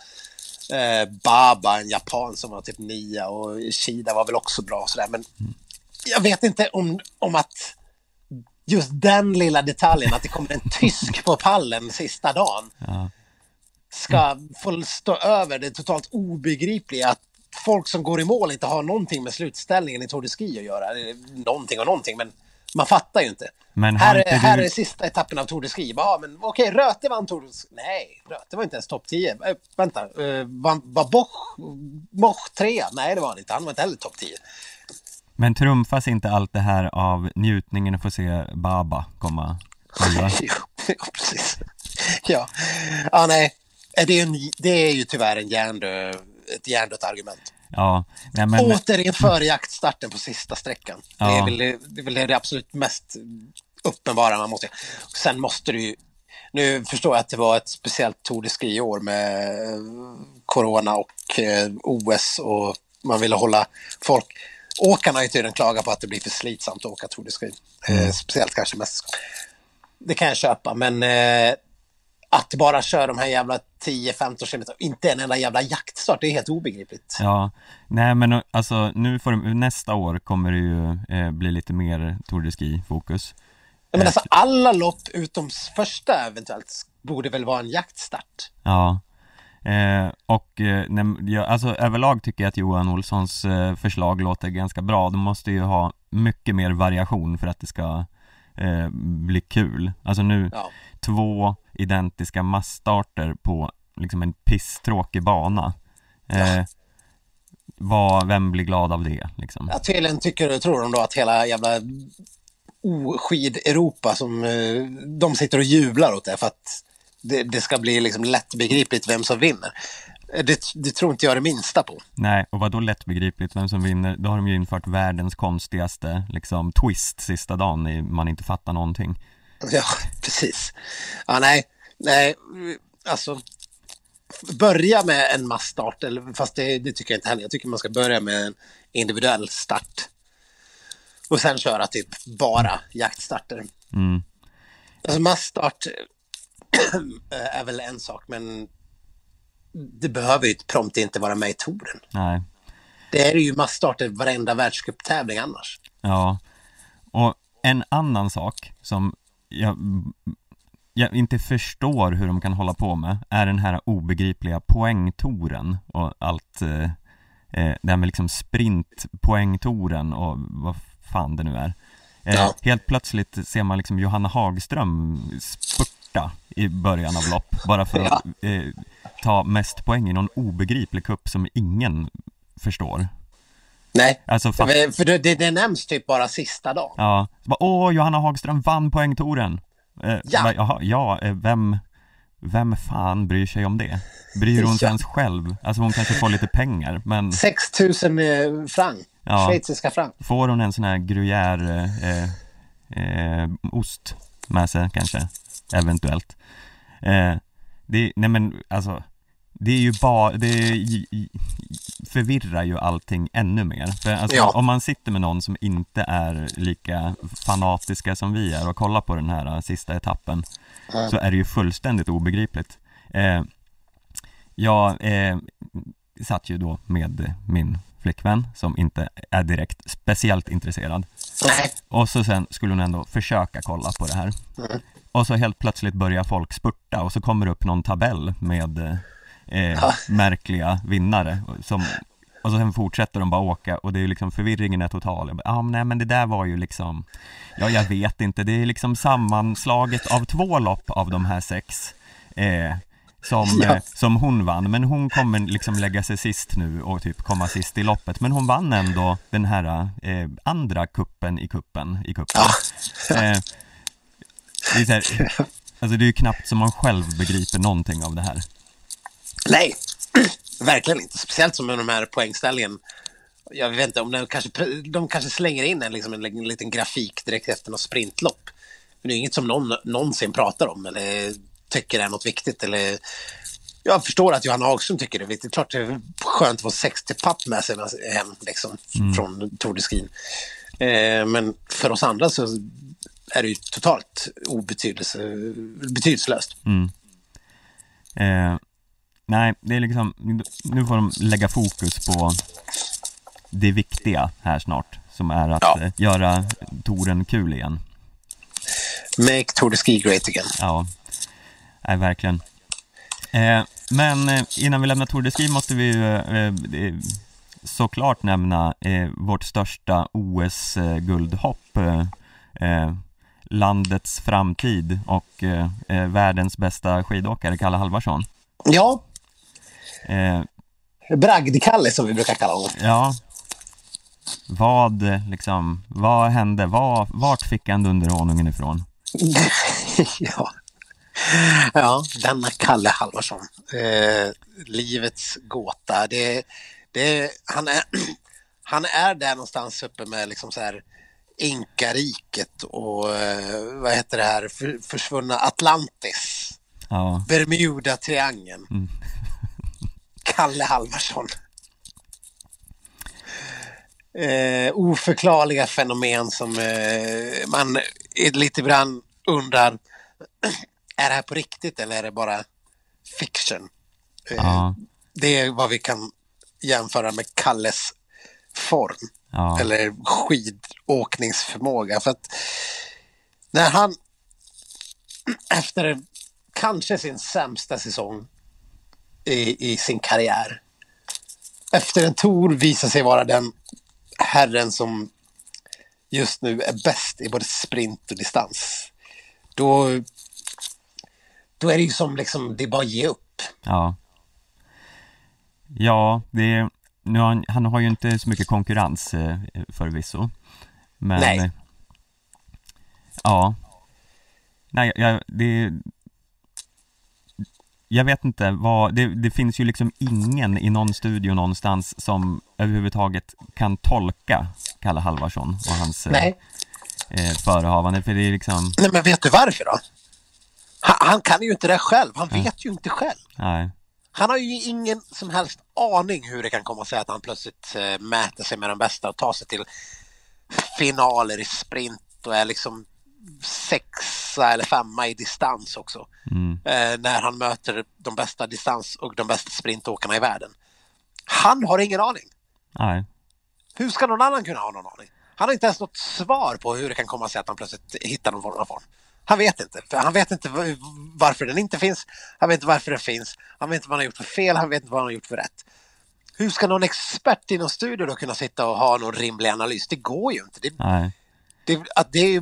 Speaker 2: eh, Baba, en japan som var typ nia och Shida var väl också bra och sådär. Men mm. jag vet inte om, om att just den lilla detaljen, att det kommer en tysk på pallen sista dagen, ja. ska få stå över det totalt obegripliga att folk som går i mål inte har någonting med slutställningen i Tour de Ski att göra. Någonting och någonting, men Man fattar ju inte.
Speaker 1: Men
Speaker 2: Här, är, här
Speaker 1: du...
Speaker 2: är sista etappen av Tour de Ski. Ja, men okej, Röte vann Tour de Ski. Nej, Röte var inte ens topp 10. Äh, vänta, äh, var, var Boch, Boch trea? Nej, det var han inte. Han var inte heller topp 10.
Speaker 1: Men trumfas inte allt det här av njutningen att få se Baba komma?
Speaker 2: Jo, ja, precis. Ja, ja nej. Det är, en, det är ju tyvärr en hjärndö, ett hjärndött argument.
Speaker 1: Ja, nej men...
Speaker 2: Återinför jaktstarten på sista sträckan. Det, är
Speaker 1: Ja.
Speaker 2: väl, det är väl det absolut mest uppenbara man måste Sen måste du ju... Nu förstår jag att det var ett speciellt Tour de Ski-år med eh, Corona och eh, OS och man ville hålla folk... Åkarna har ju tydligen klagat på att det blir för slitsamt att åka Tour de Ski. Eh, speciellt kanske mästerskap. Det kan jag köpa, men att bara köra de här jävla 10-15 km, inte en enda jävla jaktstart, det är helt obegripligt.
Speaker 1: Ja, nej men alltså nu får de, nästa år kommer det ju eh, bli lite mer Tour de Ski-fokus.
Speaker 2: Ja, men alltså alla lopp utom första eventuellt borde väl vara en jaktstart.
Speaker 1: Ja. Eh, och eh, nej, jag, alltså överlag tycker jag att Johan Olssons eh, förslag låter ganska bra. De måste ju ha mycket mer variation för att det ska eh, bli kul. Alltså nu,
Speaker 2: Ja.
Speaker 1: Två identiska massstarter på liksom en pisstråkig bana. Eh, vad, vem blir glad av det liksom?
Speaker 2: Ja, tydligen tycker, tror de då att hela jävla oskid-Europa som eh, de sitter och jublar åt det för att det, det ska bli liksom lättbegripligt vem som vinner. Eh, Det, det tror inte jag det minsta på.
Speaker 1: Nej, och vad då lättbegripligt vem som vinner? Då har de ju infört världens konstigaste liksom twist sista dagen i man inte fattar någonting.
Speaker 2: Ja, precis. Ja, nej, nej, alltså börja med en massstart, eller, fast det, det tycker jag inte heller. Jag tycker man ska börja med en individuell start. Och sen köra typ bara jaktstarter.
Speaker 1: Mm.
Speaker 2: Alltså massstart är väl en sak, men det behöver ju prompt inte vara med i touren.
Speaker 1: Nej,
Speaker 2: Det är ju massstarter varenda världscuptävling annars.
Speaker 1: ja. Och en annan sak som jag, jag inte förstår hur de kan hålla på med är den här obegripliga poängtoren och allt eh, eh, det här med liksom sprintpoängtoren och vad fan det nu är. Eh,
Speaker 2: Ja.
Speaker 1: Helt plötsligt ser man liksom Johanna Hagström spurta i början av lopp bara för att eh, ta mest poäng i någon obegriplig kupp som ingen förstår.
Speaker 2: Nej,
Speaker 1: Alltså fa-
Speaker 2: för det, det, nämns typ bara sista dagen.
Speaker 1: Ja, så bara, åh, Johanna Hagström vann poängtoren. Eh,
Speaker 2: Ja.
Speaker 1: bara, jaha, ja, eh, vem, vem fan bryr sig om det? Bryr hon sig ens själv? Alltså hon kanske får lite pengar, men
Speaker 2: 6 000 eh, franc,
Speaker 1: Ja.
Speaker 2: schweiziska franc.
Speaker 1: får hon en sån här gruyère eh, eh, ost med sig kanske? Eventuellt. Eh, det, nej men alltså, det är ju bara, det är, förvirrar ju allting ännu mer. För alltså,
Speaker 2: Ja.
Speaker 1: om man sitter med någon som inte är lika fanatiska som vi är och kollar på den här eh, sista etappen
Speaker 2: Ja.
Speaker 1: så är det ju fullständigt obegripligt. Eh, jag eh, satt ju då med min flickvän som inte är direkt speciellt intresserad.
Speaker 2: Nej,
Speaker 1: Och så sen skulle hon ändå försöka kolla på det här.
Speaker 2: Mm.
Speaker 1: Och så helt plötsligt börjar folk spurta och så kommer det upp någon tabell med eh, märkliga vinnare som och så sen fortsätter de bara åka och det är ju liksom förvirringen är total. Ja, men nej men det där var ju liksom Ja, jag vet inte. Det är liksom sammanslaget av två lopp av de här sex eh, som,
Speaker 2: Ja.
Speaker 1: eh, som hon vann. Men hon kommer liksom lägga sig sist nu och typ komma sist i loppet. Men hon vann ändå den här eh, andra kuppen i kuppen i kuppen.
Speaker 2: Ja.
Speaker 1: Eh, det är här, alltså det är ju knappt som man själv begriper någonting av det här.
Speaker 2: Nej, verkligen inte. Speciellt som med de här poängställningen. Jag vet inte om de kanske, de kanske slänger in en, liksom en, en liten grafik direkt efter något sprintlopp. Men det är inget som någon någonsin pratar om eller tycker är något viktigt. Eller... Jag förstår att Johanna Hagström tycker det är viktigt. Klart det är skönt att få 60 papp med sig hem liksom, från Tour de Ski. Eh, men för oss andra så är det ju totalt betydelselöst.
Speaker 1: Mm. Eh, nej, det är liksom, nu får de lägga fokus på det viktiga här snart, som är att
Speaker 2: Ja.
Speaker 1: eh, göra touren kul igen.
Speaker 2: Make Tour de Ski great again.
Speaker 1: Ja, nej, verkligen. Eh, men eh, innan vi lämnar Tour de Ski måste vi eh, eh, såklart nämna eh, vårt största OS-guldhopp. Eh, landets framtid och världens bästa skidåkare, Kalle Halvarsson.
Speaker 2: Ja,
Speaker 1: Eh,
Speaker 2: Bragd-Kalle som vi brukar kalla honom.
Speaker 1: ja, vad liksom, vad hände? Var, vart fick han dunderhonungen ifrån?
Speaker 2: ja. ja, denna Kalle Halvarsson. Eh, livets gåta. Det, det, han, är, han är där någonstans uppe med liksom så här Inkariket och eh, vad heter det här för, försvunna Atlantis.
Speaker 1: Ja,
Speaker 2: Bermuda-triangeln.
Speaker 1: Mm.
Speaker 2: Kalle Halvarsson. Eh, oförklarliga fenomen som eh, man lite ibland undrar, är det här på riktigt eller är det bara fiction? Eh,
Speaker 1: ja,
Speaker 2: Det är vad vi kan jämföra med Kalles form
Speaker 1: ja,
Speaker 2: eller skidåkningsförmåga. För att när han efter kanske sin sämsta säsong i, i sin karriär efter en tour visar sig vara den herren som just nu är bäst i både sprint och distans. Då, då är det ju som liksom, det är bara att ge upp.
Speaker 1: ja. Ja, det, nu har han, han har ju inte så mycket konkurrens eh, förvisso. Men,
Speaker 2: Nej.
Speaker 1: ja. Nej, jag, det, jag vet inte vad, det, det finns ju liksom ingen i någon studio någonstans som överhuvudtaget kan tolka Kalle Halvarsson och hans eh,
Speaker 2: Nej.
Speaker 1: eh, förehavande, för det är liksom,
Speaker 2: Nej, men vet du varför då? Han, han kan ju inte det själv. Han vet ju inte själv.
Speaker 1: nej,
Speaker 2: Han har ju ingen som helst aning hur det kan komma sig att han plötsligt eh, mäter sig med de bästa och tar sig till finaler i sprint och är liksom sexa eller femma i distans också.
Speaker 1: mm,
Speaker 2: Eh, när han möter de bästa distans och de bästa sprintåkarna i världen. Han har ingen aning.
Speaker 1: nej,
Speaker 2: Hur ska någon annan kunna ha någon aning? Han har inte ens något svar på hur det kan komma sig att han plötsligt hittar någon form av form. Han vet inte. Han vet inte varför den inte finns. Han vet inte varför den finns. Han vet inte vad han har gjort för fel. Han vet inte vad han har gjort för rätt. Hur ska någon expert i någon studio då kunna sitta och ha någon rimlig analys? Det går ju inte. Det, det, att det är,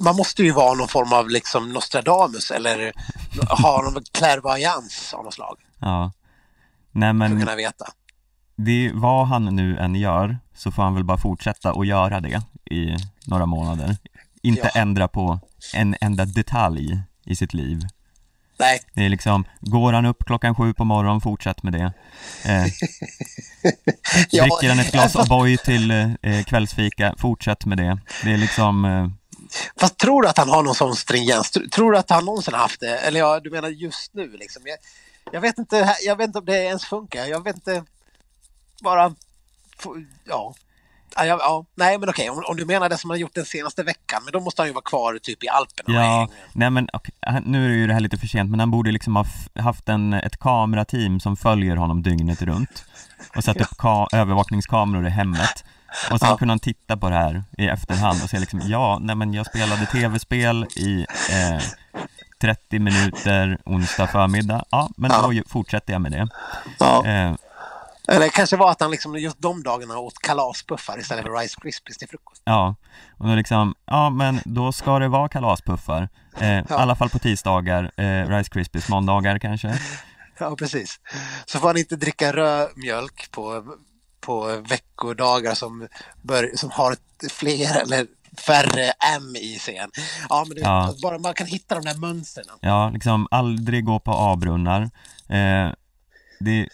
Speaker 2: man måste ju vara någon form av liksom Nostradamus eller ha någon klärvoajans av något slag
Speaker 1: ja. Nej
Speaker 2: för att
Speaker 1: men
Speaker 2: kunna veta.
Speaker 1: det, vad han nu än gör så får han väl bara fortsätta och göra det i några månader. Inte
Speaker 2: Ja.
Speaker 1: ändra på en enda detalj i sitt liv.
Speaker 2: Nej,
Speaker 1: Det är liksom, går han upp klockan sju på morgonen, fortsätt med det. Eh,
Speaker 2: Ja,
Speaker 1: dricker han ett glas O'boy till eh, kvällsfika, fortsätt med det. Det är liksom, eh,
Speaker 2: Fast tror du att han har någon sån stringens? Tr- Tror du att han någonsin har haft det? Eller ja, du menar just nu liksom? Jag, jag, vet inte, jag vet inte om det ens funkar. Jag vet inte. Bara... Ja. Ja, ja, ja. Nej, men okej. Om, om du menar det som han har gjort den senaste veckan, men då måste han ju vara kvar typ i Alperna.
Speaker 1: ja, nej men han- nu är ju det här lite för sent, men han borde liksom ha haft en, ett kamerateam som följer honom dygnet runt och satt upp ka- övervakningskameror i hemmet. Och sen
Speaker 2: Ja.
Speaker 1: kunde han titta på det här i efterhand och säga liksom, ja, nej men jag spelade tv-spel i eh, 30 minuter onsdag förmiddag, ja, men
Speaker 2: Ja.
Speaker 1: då fortsätter jag med det.
Speaker 2: Ja.
Speaker 1: Eh,
Speaker 2: Eller kanske var att han liksom just de dagarna åt kalaspuffar istället för Rice Krispies till frukost.
Speaker 1: Ja, och då liksom, ja men då ska det vara kalaspuffar. Eh, I alla fall på tisdagar, eh, Rice Krispies, måndagar kanske.
Speaker 2: Ja, precis. Så får han inte dricka rödmjölk på, på veckodagar som, bör, som har fler eller färre M i sig. Ja, men det,
Speaker 1: Ja.
Speaker 2: bara man kan hitta de där mönstren.
Speaker 1: Ja, liksom aldrig gå på A-brunnar. Eh, det,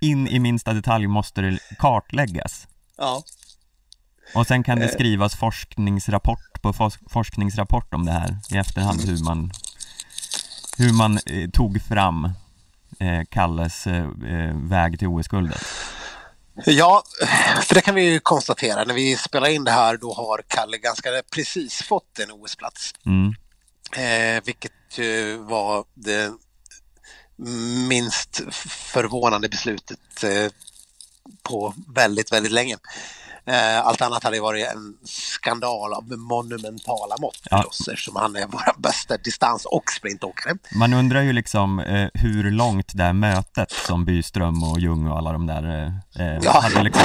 Speaker 1: in i minsta detalj måste det kartläggas.
Speaker 2: Ja.
Speaker 1: Och sen kan det
Speaker 2: Eh.
Speaker 1: skrivas forskningsrapport på forskningsrapport om det här i efterhand hur man hur man eh, tog fram eh, Kalles väg till OS-guldet.
Speaker 2: Ja, för det kan vi ju konstatera. När vi spelar in det här då har Kalle ganska precis fått en OS-plats.
Speaker 1: Mm,
Speaker 2: Eh, vilket ju var det minst förvånande beslutet eh, på väldigt, väldigt länge. Eh, allt annat hade varit en skandal av monumentala mått
Speaker 1: Ja.
Speaker 2: förstås eftersom han är vår bästa distans och sprintåkare.
Speaker 1: Man undrar ju liksom eh, hur långt det här mötet som Byström och Ljung och alla de där eh, eh,
Speaker 2: Ja.
Speaker 1: hade liksom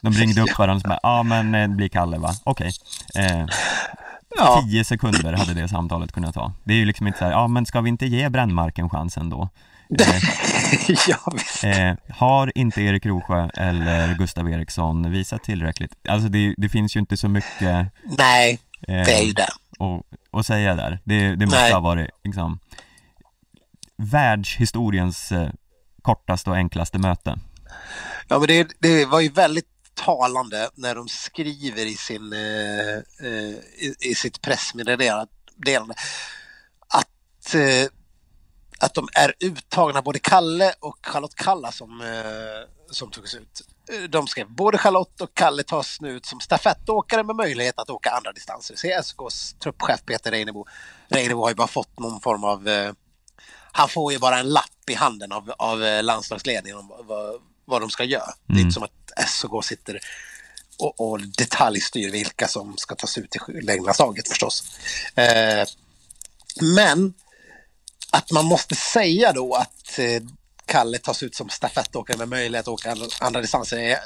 Speaker 1: De ringde upp varandra och bara, ja men eh, det blir Kalle va? Okej. Eh,
Speaker 2: Ja,
Speaker 1: Tio sekunder hade det samtalet kunnat ta. Det är ju liksom inte så här, ja men ska vi inte ge Brännmarken chansen då? Eh,
Speaker 2: ja.
Speaker 1: Eh, har inte Erik Rosjö eller Gustav Eriksson visat tillräckligt? Alltså det, det finns ju inte så mycket
Speaker 2: Nej,
Speaker 1: eh,
Speaker 2: det är ju det.
Speaker 1: att, att säga där. Det, det måste
Speaker 2: Nej.
Speaker 1: ha varit liksom världshistoriens eh, kortaste och enklaste möte.
Speaker 2: Ja, men det, det var ju väldigt talande när de skriver i, sin, eh, eh, i, i sitt pressmeddelande att, eh, att de är uttagna, både Kalle och Charlotte Kalla som, eh, som togs ut. Eh, De skrev både Charlotte och Kalle tas nu ut som stafettåkare med möjlighet att åka andra distanser. CSKs truppchef Peter Reinebo, Reinebo har ju bara fått någon form av eh, han får ju bara en lapp i handen av, av landslagsledningen om vad- vad, de ska göra. Det är
Speaker 1: Mm.
Speaker 2: inte som att SOK sitter och, och detaljstyr vilka som ska tas ut i längdlandslaget förstås. Eh, men att man måste säga då att eh, Kalle tas ut som stafettåkare med möjlighet att åka andra, distanser.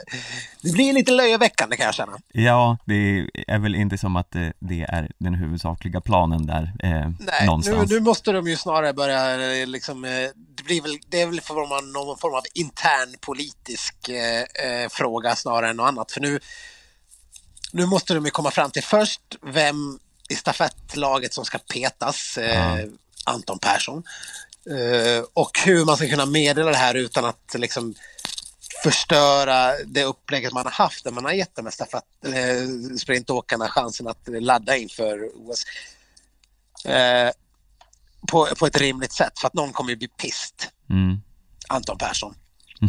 Speaker 2: Det blir lite löjeväckande kan jag känna.
Speaker 1: Ja, det är väl inte som att det, det är den huvudsakliga planen där eh,
Speaker 2: Nej, nu,
Speaker 1: någonstans.
Speaker 2: nu måste de ju snarare börja eh, liksom, eh, det, blir väl, det är väl av, någon form av intern politisk eh, eh, fråga snarare än något annat. För nu, nu måste de ju komma fram till först vem i stafettlaget som ska petas, eh,
Speaker 1: Ja.
Speaker 2: Anton Persson. Eh, och hur man ska kunna meddela det här utan att liksom förstöra det upplägget man har haft där man har gett de här eh, sprintåkarna chansen att ladda inför OS eh, på, på ett rimligt sätt för att någon kommer ju bli pist,
Speaker 1: Mm.
Speaker 2: Anton Persson.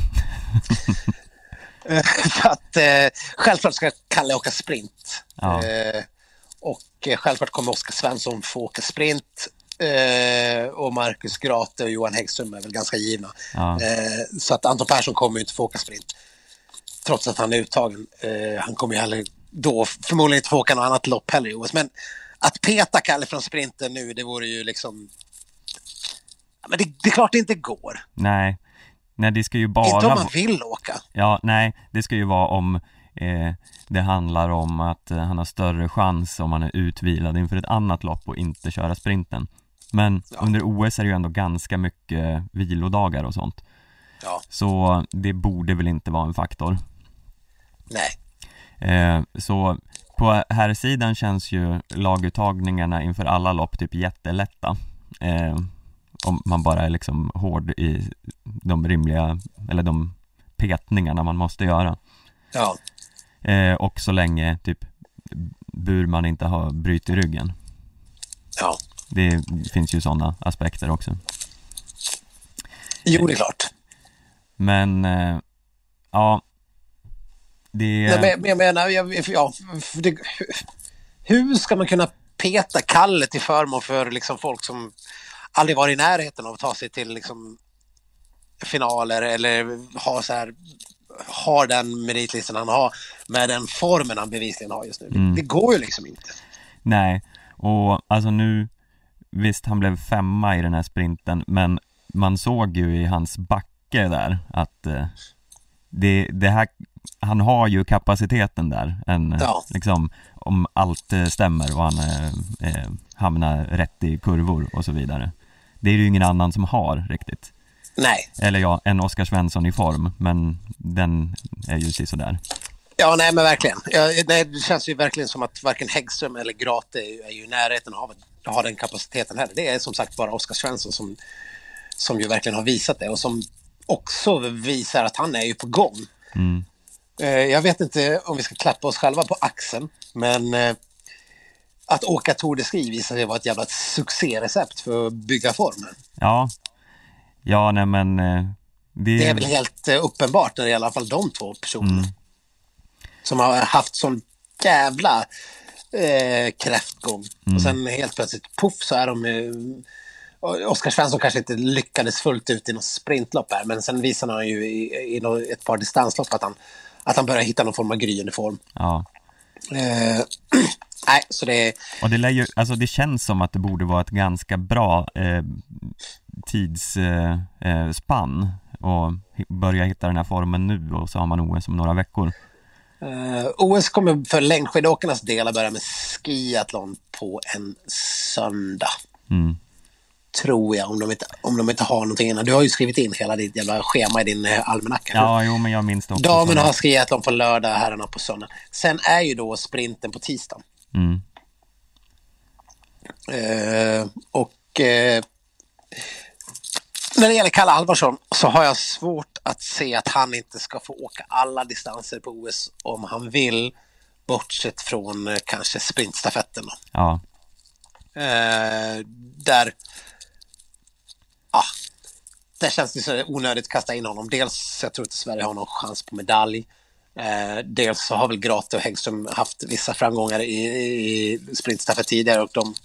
Speaker 2: Så att eh, självklart ska Kalle åka sprint.
Speaker 1: Ja.
Speaker 2: Eh, och eh, självklart kommer Oskar Svensson få åka sprint. Eh, och Marcus Grate och Johan Häggström är väl ganska givna.
Speaker 1: Ja.
Speaker 2: Eh, så att Anton Persson kommer ju inte få åka sprint. Trots att han är uttagen. Eh, han kommer ju heller då förmodligen inte få åka något annat lopp heller i OS. Men att peta Kalle från sprinten nu, det vore ju liksom... Men det, det är klart det inte går.
Speaker 1: Nej, nej det ska ju bara
Speaker 2: Inte om man vill åka.
Speaker 1: Ja, nej, det ska ju vara om eh, det handlar om att eh, han har större chans om han är utvilad inför ett annat lopp och inte köra sprinten. Men
Speaker 2: Ja.
Speaker 1: under OS är det ju ändå ganska mycket vilodagar och sånt.
Speaker 2: Ja,
Speaker 1: Så det borde väl inte vara en faktor.
Speaker 2: nej.
Speaker 1: Eh, så på här sidan känns ju laguttagningarna inför alla lopp typ jättelätta. Eh, om man bara är liksom hård i de rimliga, eller de petningarna man måste göra.
Speaker 2: Ja,
Speaker 1: Eh, och så länge typ Burman inte har brutit ryggen.
Speaker 2: ja.
Speaker 1: Det finns ju sådana aspekter också.
Speaker 2: Jo, det är klart.
Speaker 1: Men eh, ja, det...
Speaker 2: Nej, men, men jag menar, jag, ja, det, hur ska man kunna peta Kalle till förmån för liksom folk som aldrig varit i närheten av att ta sig till liksom finaler eller ha så här, har den meritlistan han har med den formen han bevisligen har just nu.
Speaker 1: Mm.
Speaker 2: Det, det går ju liksom inte.
Speaker 1: Nej, och alltså nu Visst, han blev femma i den här sprinten men man såg ju i hans backe där att eh, det, det här, han har ju kapaciteten där, en, eh,
Speaker 2: Ja.
Speaker 1: liksom om allt eh, stämmer och han eh, eh, hamnar rätt i kurvor och så vidare. Det är det ju ingen annan som har riktigt.
Speaker 2: Nej.
Speaker 1: Eller ja, en Oskar Svensson i form, men den är ju sådär.
Speaker 2: Ja, nej men verkligen. Ja, nej, det känns ju verkligen som att varken Häggström eller Grate är, ju- är ju i närheten av ha den kapaciteten heller. Det är som sagt bara Oskar Svensson som, som ju verkligen har visat det och som också visar att han är ju på gång.
Speaker 1: Mm.
Speaker 2: Eh, Jag vet inte om vi ska klappa oss själva på axeln, men eh, att åka Tour de Ski visar sig vara ett jävla succérecept för att bygga formen.
Speaker 1: Ja, ja nej men eh, det,
Speaker 2: Det är väl helt uppenbart när det gäller i alla fall de två personerna. Som har haft sån jävla eh, kräftgång. Och sen helt plötsligt, poff, så är de... Eh, och Oskar Svensson kanske inte lyckades fullt ut i något sprintlopp här, men sen visade han ju i, i nå- ett par distanslopp att han, att han börjar hitta någon form av gryende form.
Speaker 1: ja.
Speaker 2: Eh, nej, så det är...
Speaker 1: Och det, lär ju, alltså det känns som att det borde vara ett ganska bra eh, tidsspann eh, eh, och hi- börja hitta den här formen nu och så har man OS om några veckor.
Speaker 2: Eh, OS kommer för längdskidåkarnas del att börja med skiathlon på en söndag.
Speaker 1: Mm.
Speaker 2: Tror jag, om de, inte, om de inte har någonting innan. Du har ju skrivit in hela ditt jävla schema i din eh, almanacka.
Speaker 1: Ja, jo, men jag minns det också.
Speaker 2: Damerna har skiathlon på lördag, herrarna på söndag. Sen är ju då sprinten på tisdag.
Speaker 1: Mm.
Speaker 2: Eh, och eh, när det gäller Kalle Alvarsson så har jag svårt att se att han inte ska få åka alla distanser på OS om han vill. Bortsett från eh, kanske sprintstafetten.
Speaker 1: Ja,
Speaker 2: Eh, där, ja, där känns det så onödigt att kasta in honom. Dels jag tror inte Sverige har någon chans på medalj. Eh, dels så har väl Grate och Häggström haft vissa framgångar i, i sprintstafett tidigare och de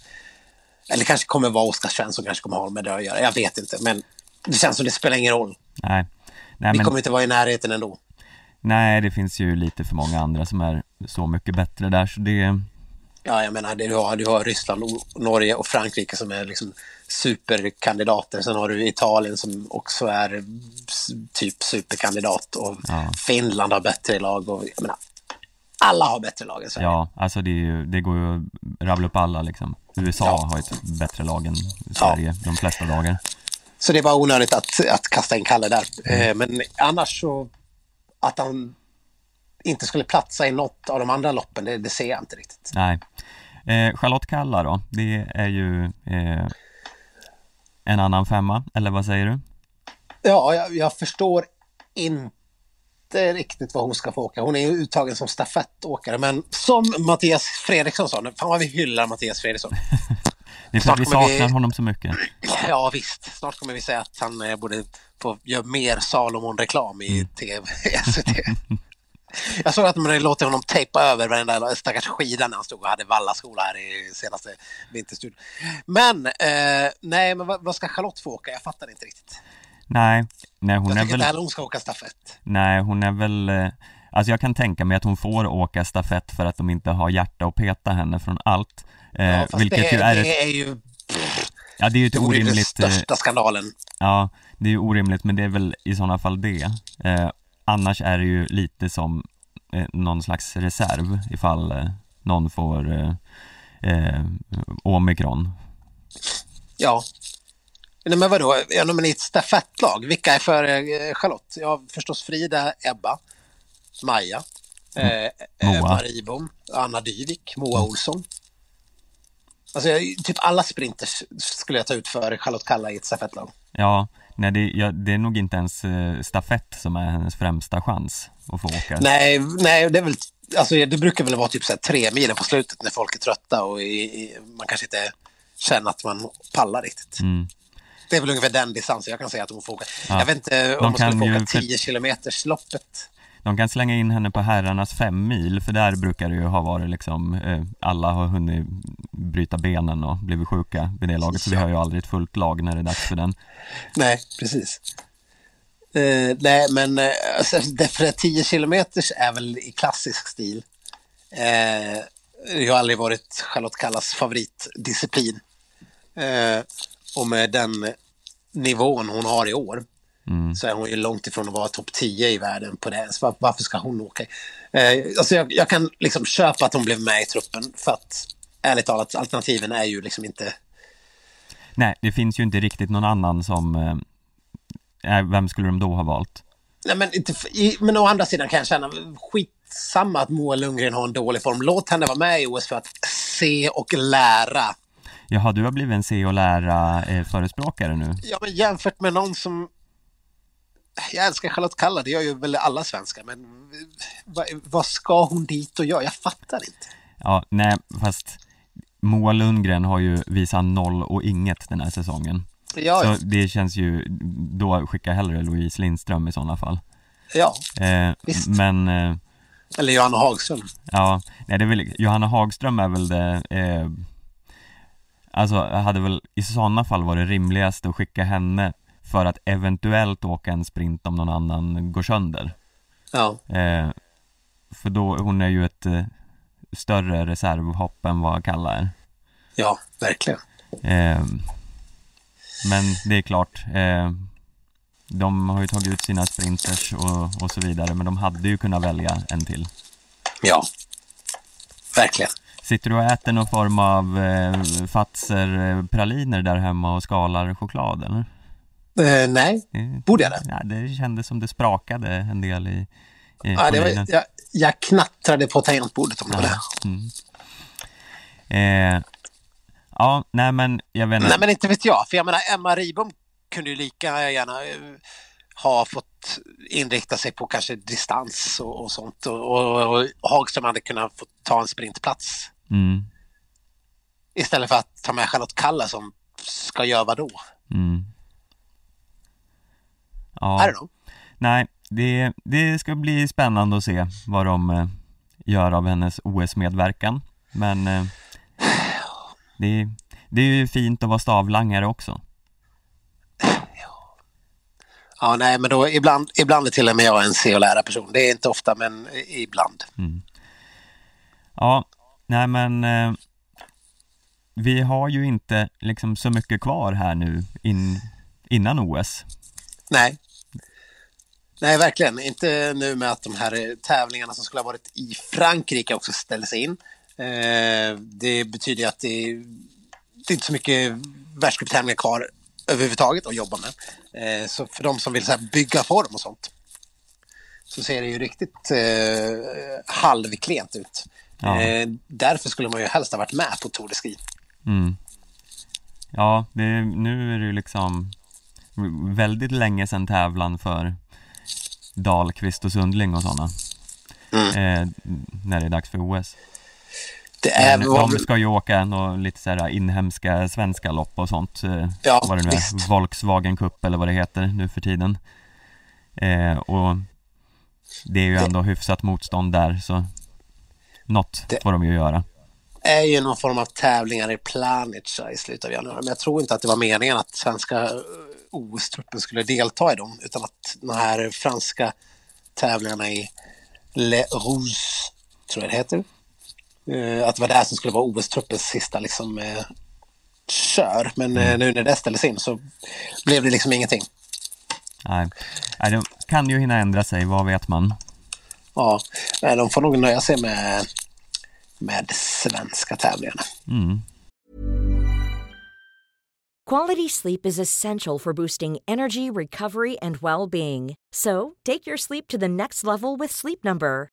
Speaker 2: eller kanske kommer vara Oskar Svensson kanske kommer ha med det att göra. Jag vet inte, men det känns som det spelar ingen roll.
Speaker 1: nej. Nej,
Speaker 2: Vi
Speaker 1: men,
Speaker 2: kommer inte vara i närheten ändå.
Speaker 1: nej, det finns ju lite för många andra som är så mycket bättre där, så det...
Speaker 2: Ja, jag menar, du, har, du har Ryssland, och Norge och Frankrike som är liksom superkandidater. Sen har du Italien som också är typ superkandidat och
Speaker 1: Ja.
Speaker 2: Finland har bättre lag. Och, jag menar, alla har bättre lag än Sverige.
Speaker 1: Ja, alltså det, ju, det går ju att rabbla upp alla liksom. USA
Speaker 2: Ja.
Speaker 1: har ett bättre lag än Sverige de flesta dagar.
Speaker 2: Så det bara onödigt att, att kasta in Kalle där. Eh, men annars så, att han inte skulle platsa i något av de andra loppen, det, det ser jag inte riktigt.
Speaker 1: Nej. Eh, Charlotte Kalla då, det är ju eh, en annan femma, eller vad säger du?
Speaker 2: Ja, jag, jag förstår inte riktigt vad hon ska få åka. Hon är ju uttagen som stafettåkare, men som Mattias Fredriksson sa, fan vad vi hyllar Mattias Fredriksson.
Speaker 1: Det är att vi
Speaker 2: kommer vi-
Speaker 1: saknar honom så mycket.
Speaker 2: Ja visst, snart kommer vi säga att han eh, borde få göra mer Salomon-reklam i TV, i SVT. Jag såg att man hade låtit honom tejpa över varenda stackars skida när han stod och hade vallaskola här i senaste vinterstudion. Men, eh, nej, men vad, vad ska Charlotte få åka? Jag fattar inte riktigt.
Speaker 1: Nej, nej hon
Speaker 2: Jag
Speaker 1: är
Speaker 2: tycker inte
Speaker 1: väl,
Speaker 2: heller hon ska åka stafett.
Speaker 1: nej hon är väl, eh, alltså jag kan tänka mig att hon får åka stafett för att de inte har hjärta att peta henne från allt. Eh,
Speaker 2: Ja, fast
Speaker 1: vilket
Speaker 2: det,
Speaker 1: ju är,
Speaker 2: det är ju
Speaker 1: ja det är ju ett
Speaker 2: det vore ju den
Speaker 1: orimligt, eh,
Speaker 2: största skandalen.
Speaker 1: ja det är ju orimligt men det är väl i sådana fall det. Eh, annars är det ju lite som eh, någon slags reserv ifall eh, någon får eh, eh, omikron.
Speaker 2: Ja. Nej, men vadå, ja, men i ett stafettlag, vilka är för eh, Charlotte? Ja, förstås Frida, Ebba, Maja, eh, eh,
Speaker 1: Moa.
Speaker 2: Marie Bom, Anna Dyvik, Moa Olsson. Alltså, typ alla sprinters skulle jag ta ut för Charlotte Kalla i ett stafettlag.
Speaker 1: Ja, nej det, ja, det är nog inte ens eh, stafett som är hennes främsta chans att få åka.
Speaker 2: Nej, nej, det är väl, alltså det brukar väl vara typ så här tre milen på slutet när folk är trötta och i, i, man kanske inte känner att man pallar riktigt.
Speaker 1: Mm.
Speaker 2: Det är väl ungefär den distansen jag kan säga att hon får åka.
Speaker 1: Ja.
Speaker 2: Jag vet inte
Speaker 1: De
Speaker 2: om hon skulle få åka
Speaker 1: för-
Speaker 2: 10 kilometers loppet.
Speaker 1: De kan slänga in henne på herrarnas fem mil för där brukar det ju ha varit liksom eh, alla har hunnit bryta benen och blivit sjuka vid det laget så vi har ju aldrig ett fullt lag när det är dags för den.
Speaker 2: Nej, precis. Eh, nej, men eh, alltså, därför att 10 kilometers är väl i klassisk stil. Eh, det har aldrig varit Charlotte Kallas favoritdisciplin. Eh, och med den nivån hon har i år
Speaker 1: Mm.
Speaker 2: så är hon ju långt ifrån att vara topp 10 i världen på det. Så var, varför ska hon åka? Eh, alltså jag, jag kan liksom köpa att hon blev med i truppen för att ärligt talat alternativen är ju liksom inte
Speaker 1: Nej, det finns ju inte riktigt någon annan som eh, vem skulle de då ha valt?
Speaker 2: Nej, men, inte, i, men å andra sidan kan jag känna skitsamma att Moa Lundgren har en dålig form. Låt henne vara med i OS för att se och lära.
Speaker 1: Jaha, du har blivit en se och lära eh, förespråkare nu?
Speaker 2: Ja, men jämfört med någon som... Jag älskar Charlotte Kalla, det gör ju väl alla svenskar, men vad, vad ska hon dit och göra? Jag fattar inte.
Speaker 1: Ja, nej, fast Moa Lundgren har ju visat noll och inget den här säsongen.
Speaker 2: Ja.
Speaker 1: Så det känns ju, då skickar jag hellre Louise Lindström i sådana fall.
Speaker 2: ja.
Speaker 1: Eh,
Speaker 2: Visst.
Speaker 1: men, eh,
Speaker 2: Eller Johanna Hagström.
Speaker 1: ja, nej det är väl, Johanna Hagström är väl det, eh, alltså hade väl i sådana fall varit rimligast att skicka henne för att eventuellt åka en sprint om någon annan går sönder.
Speaker 2: Ja,
Speaker 1: Eh, för då, hon är ju ett eh, större reservhopp än vad Kalla är.
Speaker 2: ja, verkligen.
Speaker 1: Eh, men det är klart, eh, de har ju tagit ut sina sprinters och, och så vidare, men de hade ju kunnat välja en till.
Speaker 2: Ja, verkligen.
Speaker 1: Sitter du och äter någon form av eh, Fazer-praliner där hemma och skalar choklad eller?
Speaker 2: Eh, nej,
Speaker 1: Det,
Speaker 2: borde jag det?
Speaker 1: ja, det kändes som det sprakade en del i, i
Speaker 2: Ja, det var, jag, jag knattrade på tangentbordet om det var det.
Speaker 1: Mm. Eh, ja, nej men jag vet inte.
Speaker 2: Nej, men inte vet jag. För jag menar, Emma Ribom kunde ju lika gärna eh, ha fått inrikta sig på kanske distans och, och sånt. Och, och, och Hagström hade kunnat få ta en sprintplats
Speaker 1: Mm,
Speaker 2: istället för att ta med Charlotte Kalla som ska göra vad då?
Speaker 1: Mm.
Speaker 2: I
Speaker 1: Ja,
Speaker 2: don't know.
Speaker 1: nej, det, det ska bli spännande att se vad de eh, gör av hennes OS-medverkan. Men eh, det, det är ju fint att vara stavlangare också.
Speaker 2: Ja, nej, men då ibland, ibland är till och med jag en se och lära person. Det är inte ofta, men ibland.
Speaker 1: Ja, nej men eh, vi har ju inte liksom så mycket kvar här nu in, innan OS.
Speaker 2: Nej. Nej, verkligen. Inte nu med att de här eh, tävlingarna som skulle ha varit i Frankrike också ställer in. Eh, det betyder att det är, det är inte så mycket världscuptävlingar kvar överhuvudtaget att jobba med. Eh, så för de som vill så här, bygga form och sånt så ser det ju riktigt eh, halvklent ut.
Speaker 1: Ja.
Speaker 2: Eh, därför skulle man ju helst ha varit med på Tour de Ski.
Speaker 1: Mm. Ja, det, nu är det ju liksom väldigt länge sedan tävlan för Dahlqvist och Sundling och sådana.
Speaker 2: Mm.
Speaker 1: Eh, när det är dags för OS.
Speaker 2: Det är,
Speaker 1: Men
Speaker 2: var
Speaker 1: de ska ju åka några lite så här inhemska svenska lopp och sånt. Eh,
Speaker 2: Ja,
Speaker 1: vad det nu är,
Speaker 2: visst.
Speaker 1: Volkswagen Cup eller vad det heter nu för tiden. Eh, och det är ju
Speaker 2: Det-
Speaker 1: ändå hyfsat motstånd där så något
Speaker 2: Det-
Speaker 1: får de ju göra.
Speaker 2: Är ju någon form av tävlingar i Planica i slutet av januari. Men jag tror inte att det var meningen att svenska eh, OS-truppen skulle delta i dem. Utan att de här franska tävlingarna i Le Rouge, tror jag det heter. eh, Att det var det som skulle vara OS-truppens sista liksom, eh, kör. Men eh, nu när det ställdes in så blev det liksom ingenting.
Speaker 1: Nej, Nej de kan ju hinna ändra sig, vad vet man?
Speaker 2: Ja, de får nog nöja sig med, med svenska tävlingarna.
Speaker 1: Mm.
Speaker 3: Quality sleep is essential for boosting energy, recovery, and well being. So, take your sleep to the next level with Sleep Number.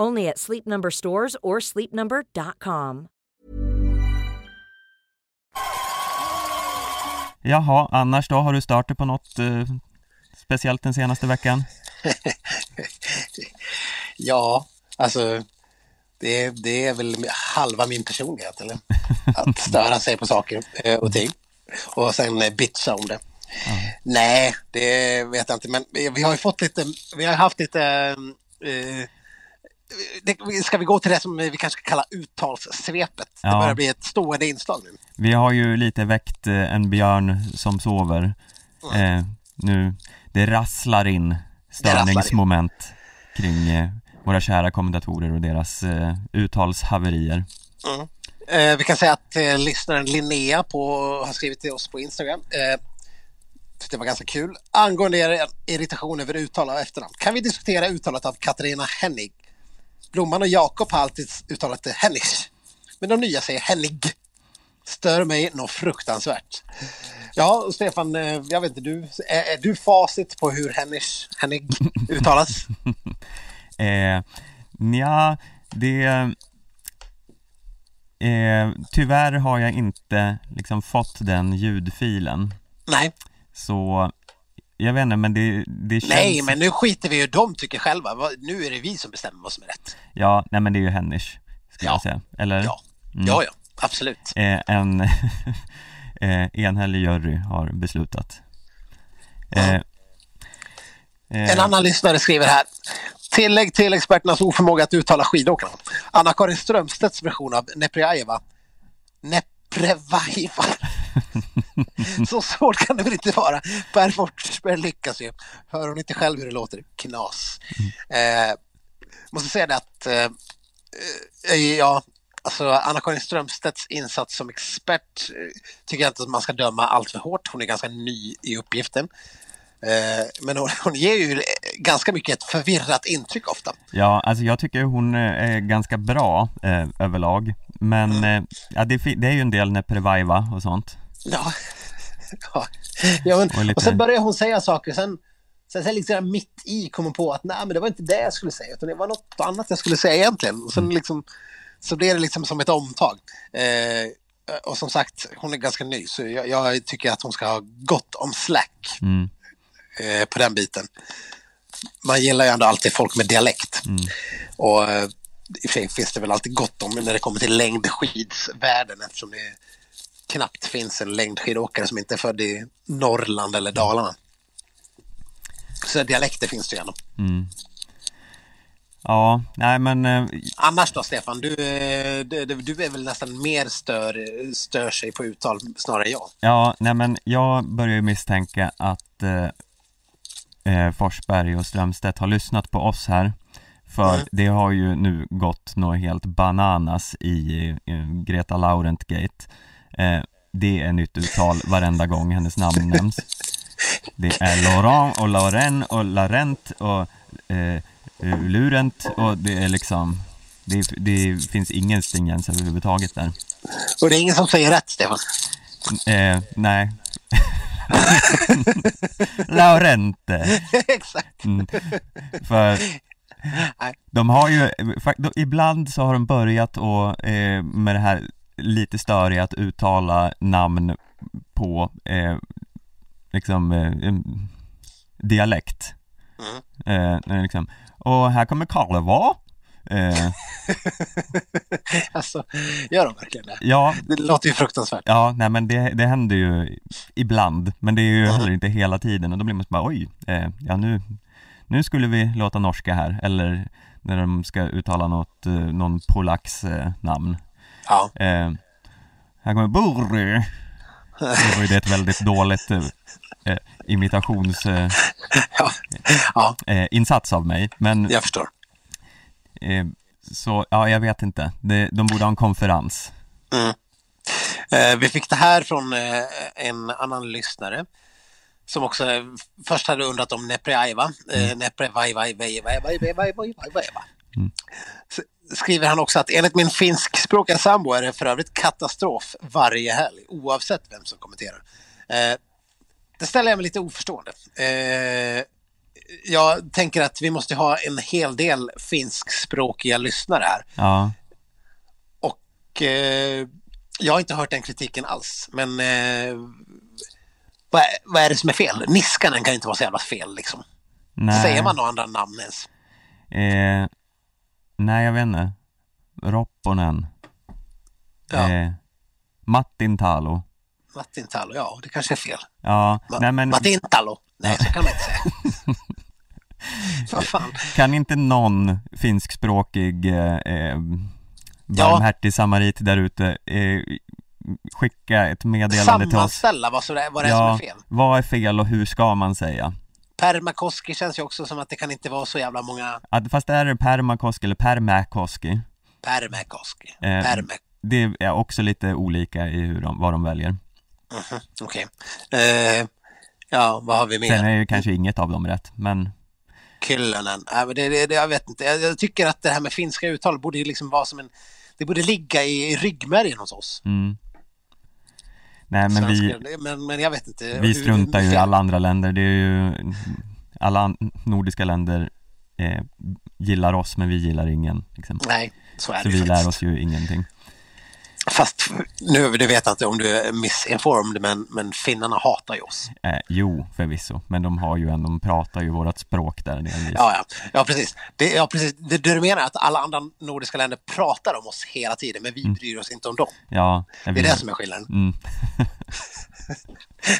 Speaker 3: Only at Sleep Number stores or sleepnumber.com.
Speaker 1: Jaha, annars då? Har du startat på något eh, speciellt den senaste veckan?
Speaker 2: Ja, alltså det, det är väl halva min personlighet, eller? Att störa sig på saker eh, och ting. Och sen eh, bitcha om det. Nej, det vet jag inte, men vi har ju fått lite, vi har haft lite eh, ska vi gå till det som vi kanske ska kalla uttalssvepet? Det
Speaker 1: Ja.
Speaker 2: börjar bli ett stående inslag nu.
Speaker 1: Vi har ju lite väckt eh, en björn som sover. Eh, nu, det rasslar in störningsmoment kring eh, våra kära kommentatorer och deras eh, uttalshaverier.
Speaker 2: Eh, vi kan säga att eh, lyssnaren Linnea på, har skrivit till oss på Instagram. Eh, det var ganska kul. Angående er irritation över uttal av efternamn. Kan vi diskutera uttalet av Katarina Hennig? Blomman och Jakob har alltid uttalat det Hennig. Men de nya säger Hennig. Stör mig något fruktansvärt. Ja, och Stefan, eh, jag vet inte, du, är, är du facit på hur Hennig, Hennig uttalas?
Speaker 1: Eh, nja, det... Eh, tyvärr har jag inte liksom fått den ljudfilen.
Speaker 2: Nej,
Speaker 1: Så jag vet inte, men det, det känns...
Speaker 2: nej, men nu skiter vi hur de tycker själva. Nu är det vi som bestämmer vad som är rätt.
Speaker 1: Ja, nej men det är ju Hennish, ska
Speaker 2: Ja.
Speaker 1: jag säga. Eller?
Speaker 2: Ja,
Speaker 1: Mm.
Speaker 2: ja, ja, absolut.
Speaker 1: Eh, en eh, enhällig jury har beslutat. Eh, eh,
Speaker 2: En annan lyssnare skriver här. Tillägg till experternas oförmåga att uttala skidåkarna. Anna-Karin Strömstedts version av Neprjajeva. Neprevaiva. Så svårt kan det väl inte vara. Per Forsberg lyckas ju. Hör hon inte själv hur det låter? Knas. Eh, måste säga det att eh, eh, ja, alltså Anna-Karin Strömstedts insats som expert eh, tycker jag inte att man ska döma allt för hårt. Hon är ganska ny i uppgiften. Eh, men hon, hon ger ju ganska mycket ett förvirrat intryck ofta.
Speaker 1: Ja, alltså jag tycker hon är ganska bra eh, överlag Men
Speaker 2: Mm.
Speaker 1: eh, ja, det, det är ju en del Neprevaiva och sånt
Speaker 2: Ja, ja. ja men,
Speaker 1: Och
Speaker 2: och,
Speaker 1: lite-
Speaker 2: sen börjar hon säga saker. Sen, sen, sen liksom mitt i kommer på att nej, men det var inte det jag skulle säga, utan det var något annat jag skulle säga egentligen. Och sen
Speaker 1: Mm.
Speaker 2: liksom, så blir det liksom som ett omtag. Eh, och som sagt, hon är ganska ny, så jag, jag tycker att hon ska ha gott om slack
Speaker 1: mm.
Speaker 2: eh, på den biten. Man gillar ju ändå alltid folk med dialekt.
Speaker 1: Mm.
Speaker 2: Och eh, i och för sig finns det väl alltid gott om när det kommer till längdskidsvärlden eftersom det knappt finns en längdskidåkare som inte är född i Norrland eller Dalarna. Så dialekter finns det ju ändå.
Speaker 1: Mm. Ja, nej men eh,
Speaker 2: Annars då Stefan, du, eh, du, du är väl nästan mer stör, stör sig på uttal snarare än jag.
Speaker 1: Ja, nej men jag börjar ju misstänka att eh, eh, Forsberg och Strömstedt har lyssnat på oss här För
Speaker 2: Mm.
Speaker 1: det har ju nu gått något helt bananas i eh, Greta Laurent-gate Det är nytt uttal varenda gång hennes namn nämns Det är Laurent och Lauren och Laurent och eh, eh, Lurent och det är liksom det, det finns ingen stringens överhuvudtaget där
Speaker 2: Och det är ingen som säger rätt Stefan.
Speaker 1: Eh, nej. Laurente.
Speaker 2: Exakt.
Speaker 1: Mm. För de har ju, ibland så har de börjat och, eh, med det här lite störiga att uttala namn på eh, liksom eh, dialekt.
Speaker 2: Mm.
Speaker 1: Eh, liksom, och här kommer Karle va? Eh,
Speaker 2: Alltså, gör de verkligen det?
Speaker 1: ja,
Speaker 2: Det låter ju fruktansvärt.
Speaker 1: Ja, nej men det, det händer ju ibland, men det är ju
Speaker 2: Ja.
Speaker 1: heller inte hela tiden och då blir man så bara oj, eh, ja nu, nu skulle vi låta norska här, eller när de ska uttala något, eh, någon polacks eh, namn.
Speaker 2: Ja.
Speaker 1: Eh, här kommer Burry. Det var ju det ett väldigt dåligt eh, eh, imitations eh,
Speaker 2: Ja. ja,
Speaker 1: eh, insats av mig, men
Speaker 2: jag förstår.
Speaker 1: eh, så, ja jag vet inte, det, de borde ha en konferens.
Speaker 2: Mm. Eh, vi fick det här från eh, en annan lyssnare som också eh, först hade undrat om Neprjajva. Eh, Neprjajva.
Speaker 1: Mm.
Speaker 2: Skriver han också att enligt min finskspråkiga sambo är det för övrigt katastrof varje helg oavsett vem som kommenterar. Eh, det ställer jag mig lite oförstående. Eh, jag tänker att vi måste ha en hel del finskspråkiga lyssnare här.
Speaker 1: Ja,
Speaker 2: Och eh, jag har inte hört den kritiken alls. Men eh, vad, är, vad är det som är fel? Niskanen kan ju inte vara så jävla fel liksom.
Speaker 1: nej.
Speaker 2: Säger man några andra namn ens?
Speaker 1: Nej, jag vet inte. Ropponen.
Speaker 2: Ja.
Speaker 1: Eh, Martin Talo.
Speaker 2: Martin Talo, ja det kanske är fel.
Speaker 1: Ja,
Speaker 2: Ma-
Speaker 1: nej men
Speaker 2: Martin Talo, nej så kan man inte säga. Vad fan.
Speaker 1: kan inte någon finskspråkig eh, eh, barmhärtig samarit där ute eh, skicka ett meddelande till oss?
Speaker 2: Sammanställa vad, det, vad det är som
Speaker 1: Ja,
Speaker 2: är fel.
Speaker 1: vad är fel och hur ska man säga?
Speaker 2: Permakoski känns ju också som att det kan inte vara så jävla många
Speaker 1: Att, fast är det permakoski eller permäkoski?
Speaker 2: Permakoski.
Speaker 1: Eh,
Speaker 2: Perme.
Speaker 1: Det är också lite olika i hur de, vad de väljer.
Speaker 2: Mhm, Okej. Eh, ja, vad har vi mer?
Speaker 1: Sen är ju kanske inget av dem rätt, men
Speaker 2: Kyllönen. Men det, det, det, jag vet inte. Jag, jag tycker att det här med finska uttal borde liksom vara som en... Det borde ligga i, i ryggmärgen hos oss.
Speaker 1: mm. Nej men vi,
Speaker 2: men, men jag vet inte.
Speaker 1: Vi struntar ju i alla andra länder, det är ju alla nordiska länder eh, gillar oss men vi gillar ingen liksom.
Speaker 2: Nej, så är
Speaker 1: Så
Speaker 2: det
Speaker 1: vi
Speaker 2: ju
Speaker 1: lär
Speaker 2: faktiskt.
Speaker 1: oss ju ingenting
Speaker 2: Fast nu det vet inte om du är missinformed, men, men finnarna hatar ju oss.
Speaker 1: eh, Jo förvisso, men de har ju en, de pratar ju vårat språk där delvis
Speaker 2: Ja, ja, ja precis. Det, ja, precis. Det, det du menar att alla andra nordiska länder pratar om oss hela tiden, men vi bryr oss inte om dem.
Speaker 1: Ja,
Speaker 2: Det är det som är skillnaden.
Speaker 1: mm,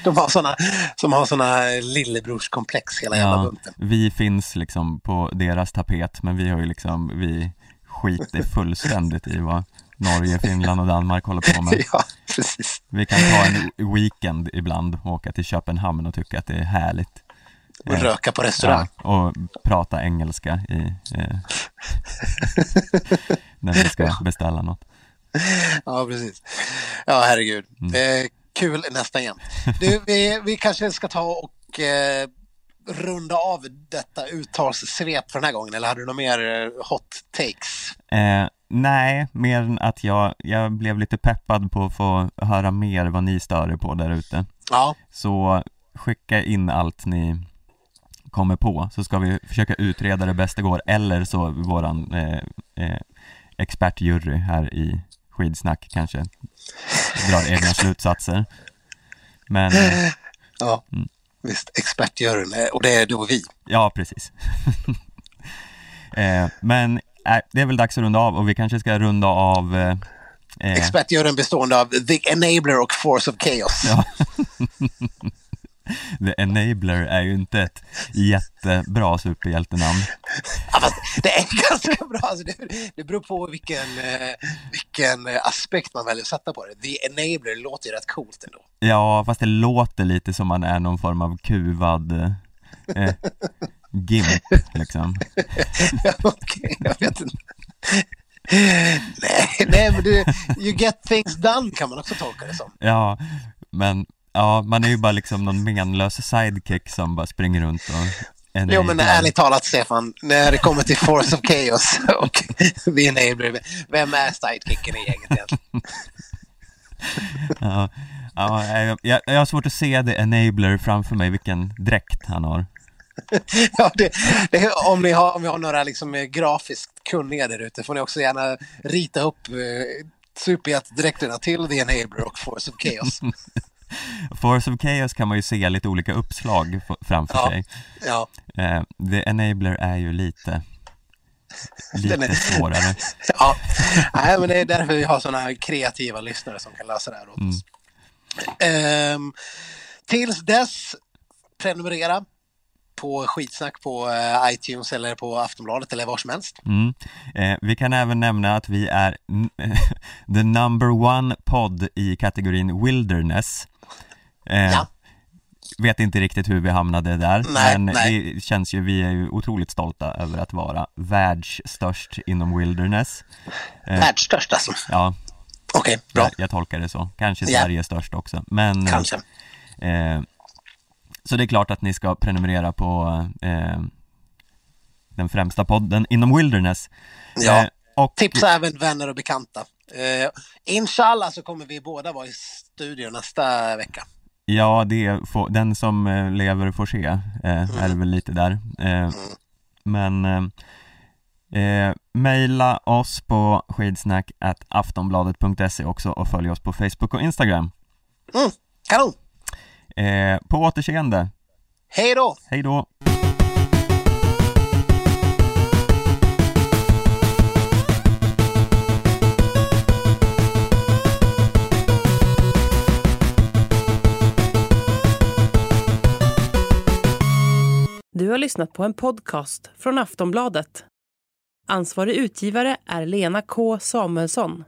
Speaker 2: De har såna, som har såna lillebrorskomplex hela jävla
Speaker 1: ja,
Speaker 2: bunten.
Speaker 1: vi finns liksom på deras tapet men vi har ju liksom, vi skiter fullständigt i vad Norge, Finland och Danmark håller på med.
Speaker 2: Ja, precis.
Speaker 1: Vi kan ta en weekend ibland och åka till Köpenhamn och tycka att det är härligt.
Speaker 2: Och röka på restaurang.
Speaker 1: Ja, och prata engelska i, eh, när vi ska beställa något.
Speaker 2: Ja, precis. Ja, herregud. Eh, kul nästan igen. Du, vi, vi kanske ska ta och eh, runda av detta uttalssvep för den här gången, eller hade du några mer eh, hot takes?
Speaker 1: Eh, nej, mer än att jag, jag blev lite peppad på att få höra mer vad ni stör er på där ute.
Speaker 2: Ja,
Speaker 1: Så skicka in allt ni kommer på så ska vi försöka utreda det bästa går eller så våran eh, eh, expertjury här i skidsnack kanske drar egna slutsatser. Men eh,
Speaker 2: ja. visst. Expertjuryn, och det är då vi.
Speaker 1: ja, precis. eh, men äh, det är väl dags att runda av och vi kanske ska runda av eh, eh,
Speaker 2: Expertjuryn bestående av The Enabler och Force of Chaos.
Speaker 1: Ja. The Enabler är ju inte ett jättebra superhjältenamn.
Speaker 2: Ja, fast det är ganska bra. Alltså det, det beror på vilken, eh, vilken aspekt man väljer att sätta på det. The Enabler låter ju rätt coolt ändå.
Speaker 1: Ja, fast det låter lite som man är någon form av kuvad eh, gimp liksom.
Speaker 2: Ja, Okej, jag vet inte. Nej, nej, men du, you get things done kan man också tolka det som.
Speaker 1: Ja, men ja, man är ju bara liksom någon menlös sidekick som bara springer runt och.
Speaker 2: Jo, men ärligt talat, Stefan, när det kommer till Force of Chaos och The Enabler, vem är sidekicken i gänget egentligen?
Speaker 1: Ja, ja jag, jag, jag har svårt att se The Enabler framför mig, vilken dräkt han har.
Speaker 2: Ja, det, det, om, ni har, om vi har några liksom, eh, grafiskt kunniga där ute får ni också gärna rita upp eh, superhjältedräkterna till The Enabler och Force of Chaos.
Speaker 1: Force of Chaos kan man ju se lite olika uppslag framför
Speaker 2: Ja.
Speaker 1: sig.
Speaker 2: Ja,
Speaker 1: Eh, The Enabler är ju lite, lite
Speaker 2: är-
Speaker 1: svårare.
Speaker 2: ja. Nej, men det är därför vi har sådana kreativa lyssnare som kan lösa det här åt oss. Ehm, tills dess, prenumerera på skitsnack på eh, iTunes eller på Aftonbladet eller var som helst.
Speaker 1: Mm. Eh, vi kan även nämna att vi är the number one podd i kategorin wilderness. Eh,
Speaker 2: Ja.
Speaker 1: Vet inte riktigt hur vi hamnade där,
Speaker 2: Nej,
Speaker 1: men
Speaker 2: nej.
Speaker 1: det känns ju, vi är ju otroligt stolta över att vara världsstörst inom wilderness. Eh,
Speaker 2: Världsstörst alltså.
Speaker 1: Ja,
Speaker 2: Okej, bra.
Speaker 1: jag, jag tolkar det så. Kanske. Sverige störst också, men eh,
Speaker 2: Kanske.
Speaker 1: Eh, så det är klart att ni ska prenumerera på eh, den främsta podden inom Wilderness.
Speaker 2: Ja.
Speaker 1: Eh, och
Speaker 2: Tipsa även vänner och bekanta. Eh, inshallah så kommer vi båda vara i studion nästa vecka.
Speaker 1: ja, det får, den som eh, lever får se, eh, är det väl lite där. Eh, men eh, eh, mejla oss på skidsnack aftonbladet.se också och följ oss på Facebook och Instagram.
Speaker 2: Mm, kanon!
Speaker 1: Eh, på återseende,
Speaker 2: Hej då!
Speaker 1: hej då!
Speaker 4: Du har lyssnat på en podcast från Aftonbladet. Ansvarig utgivare är Lena K Samuelsson.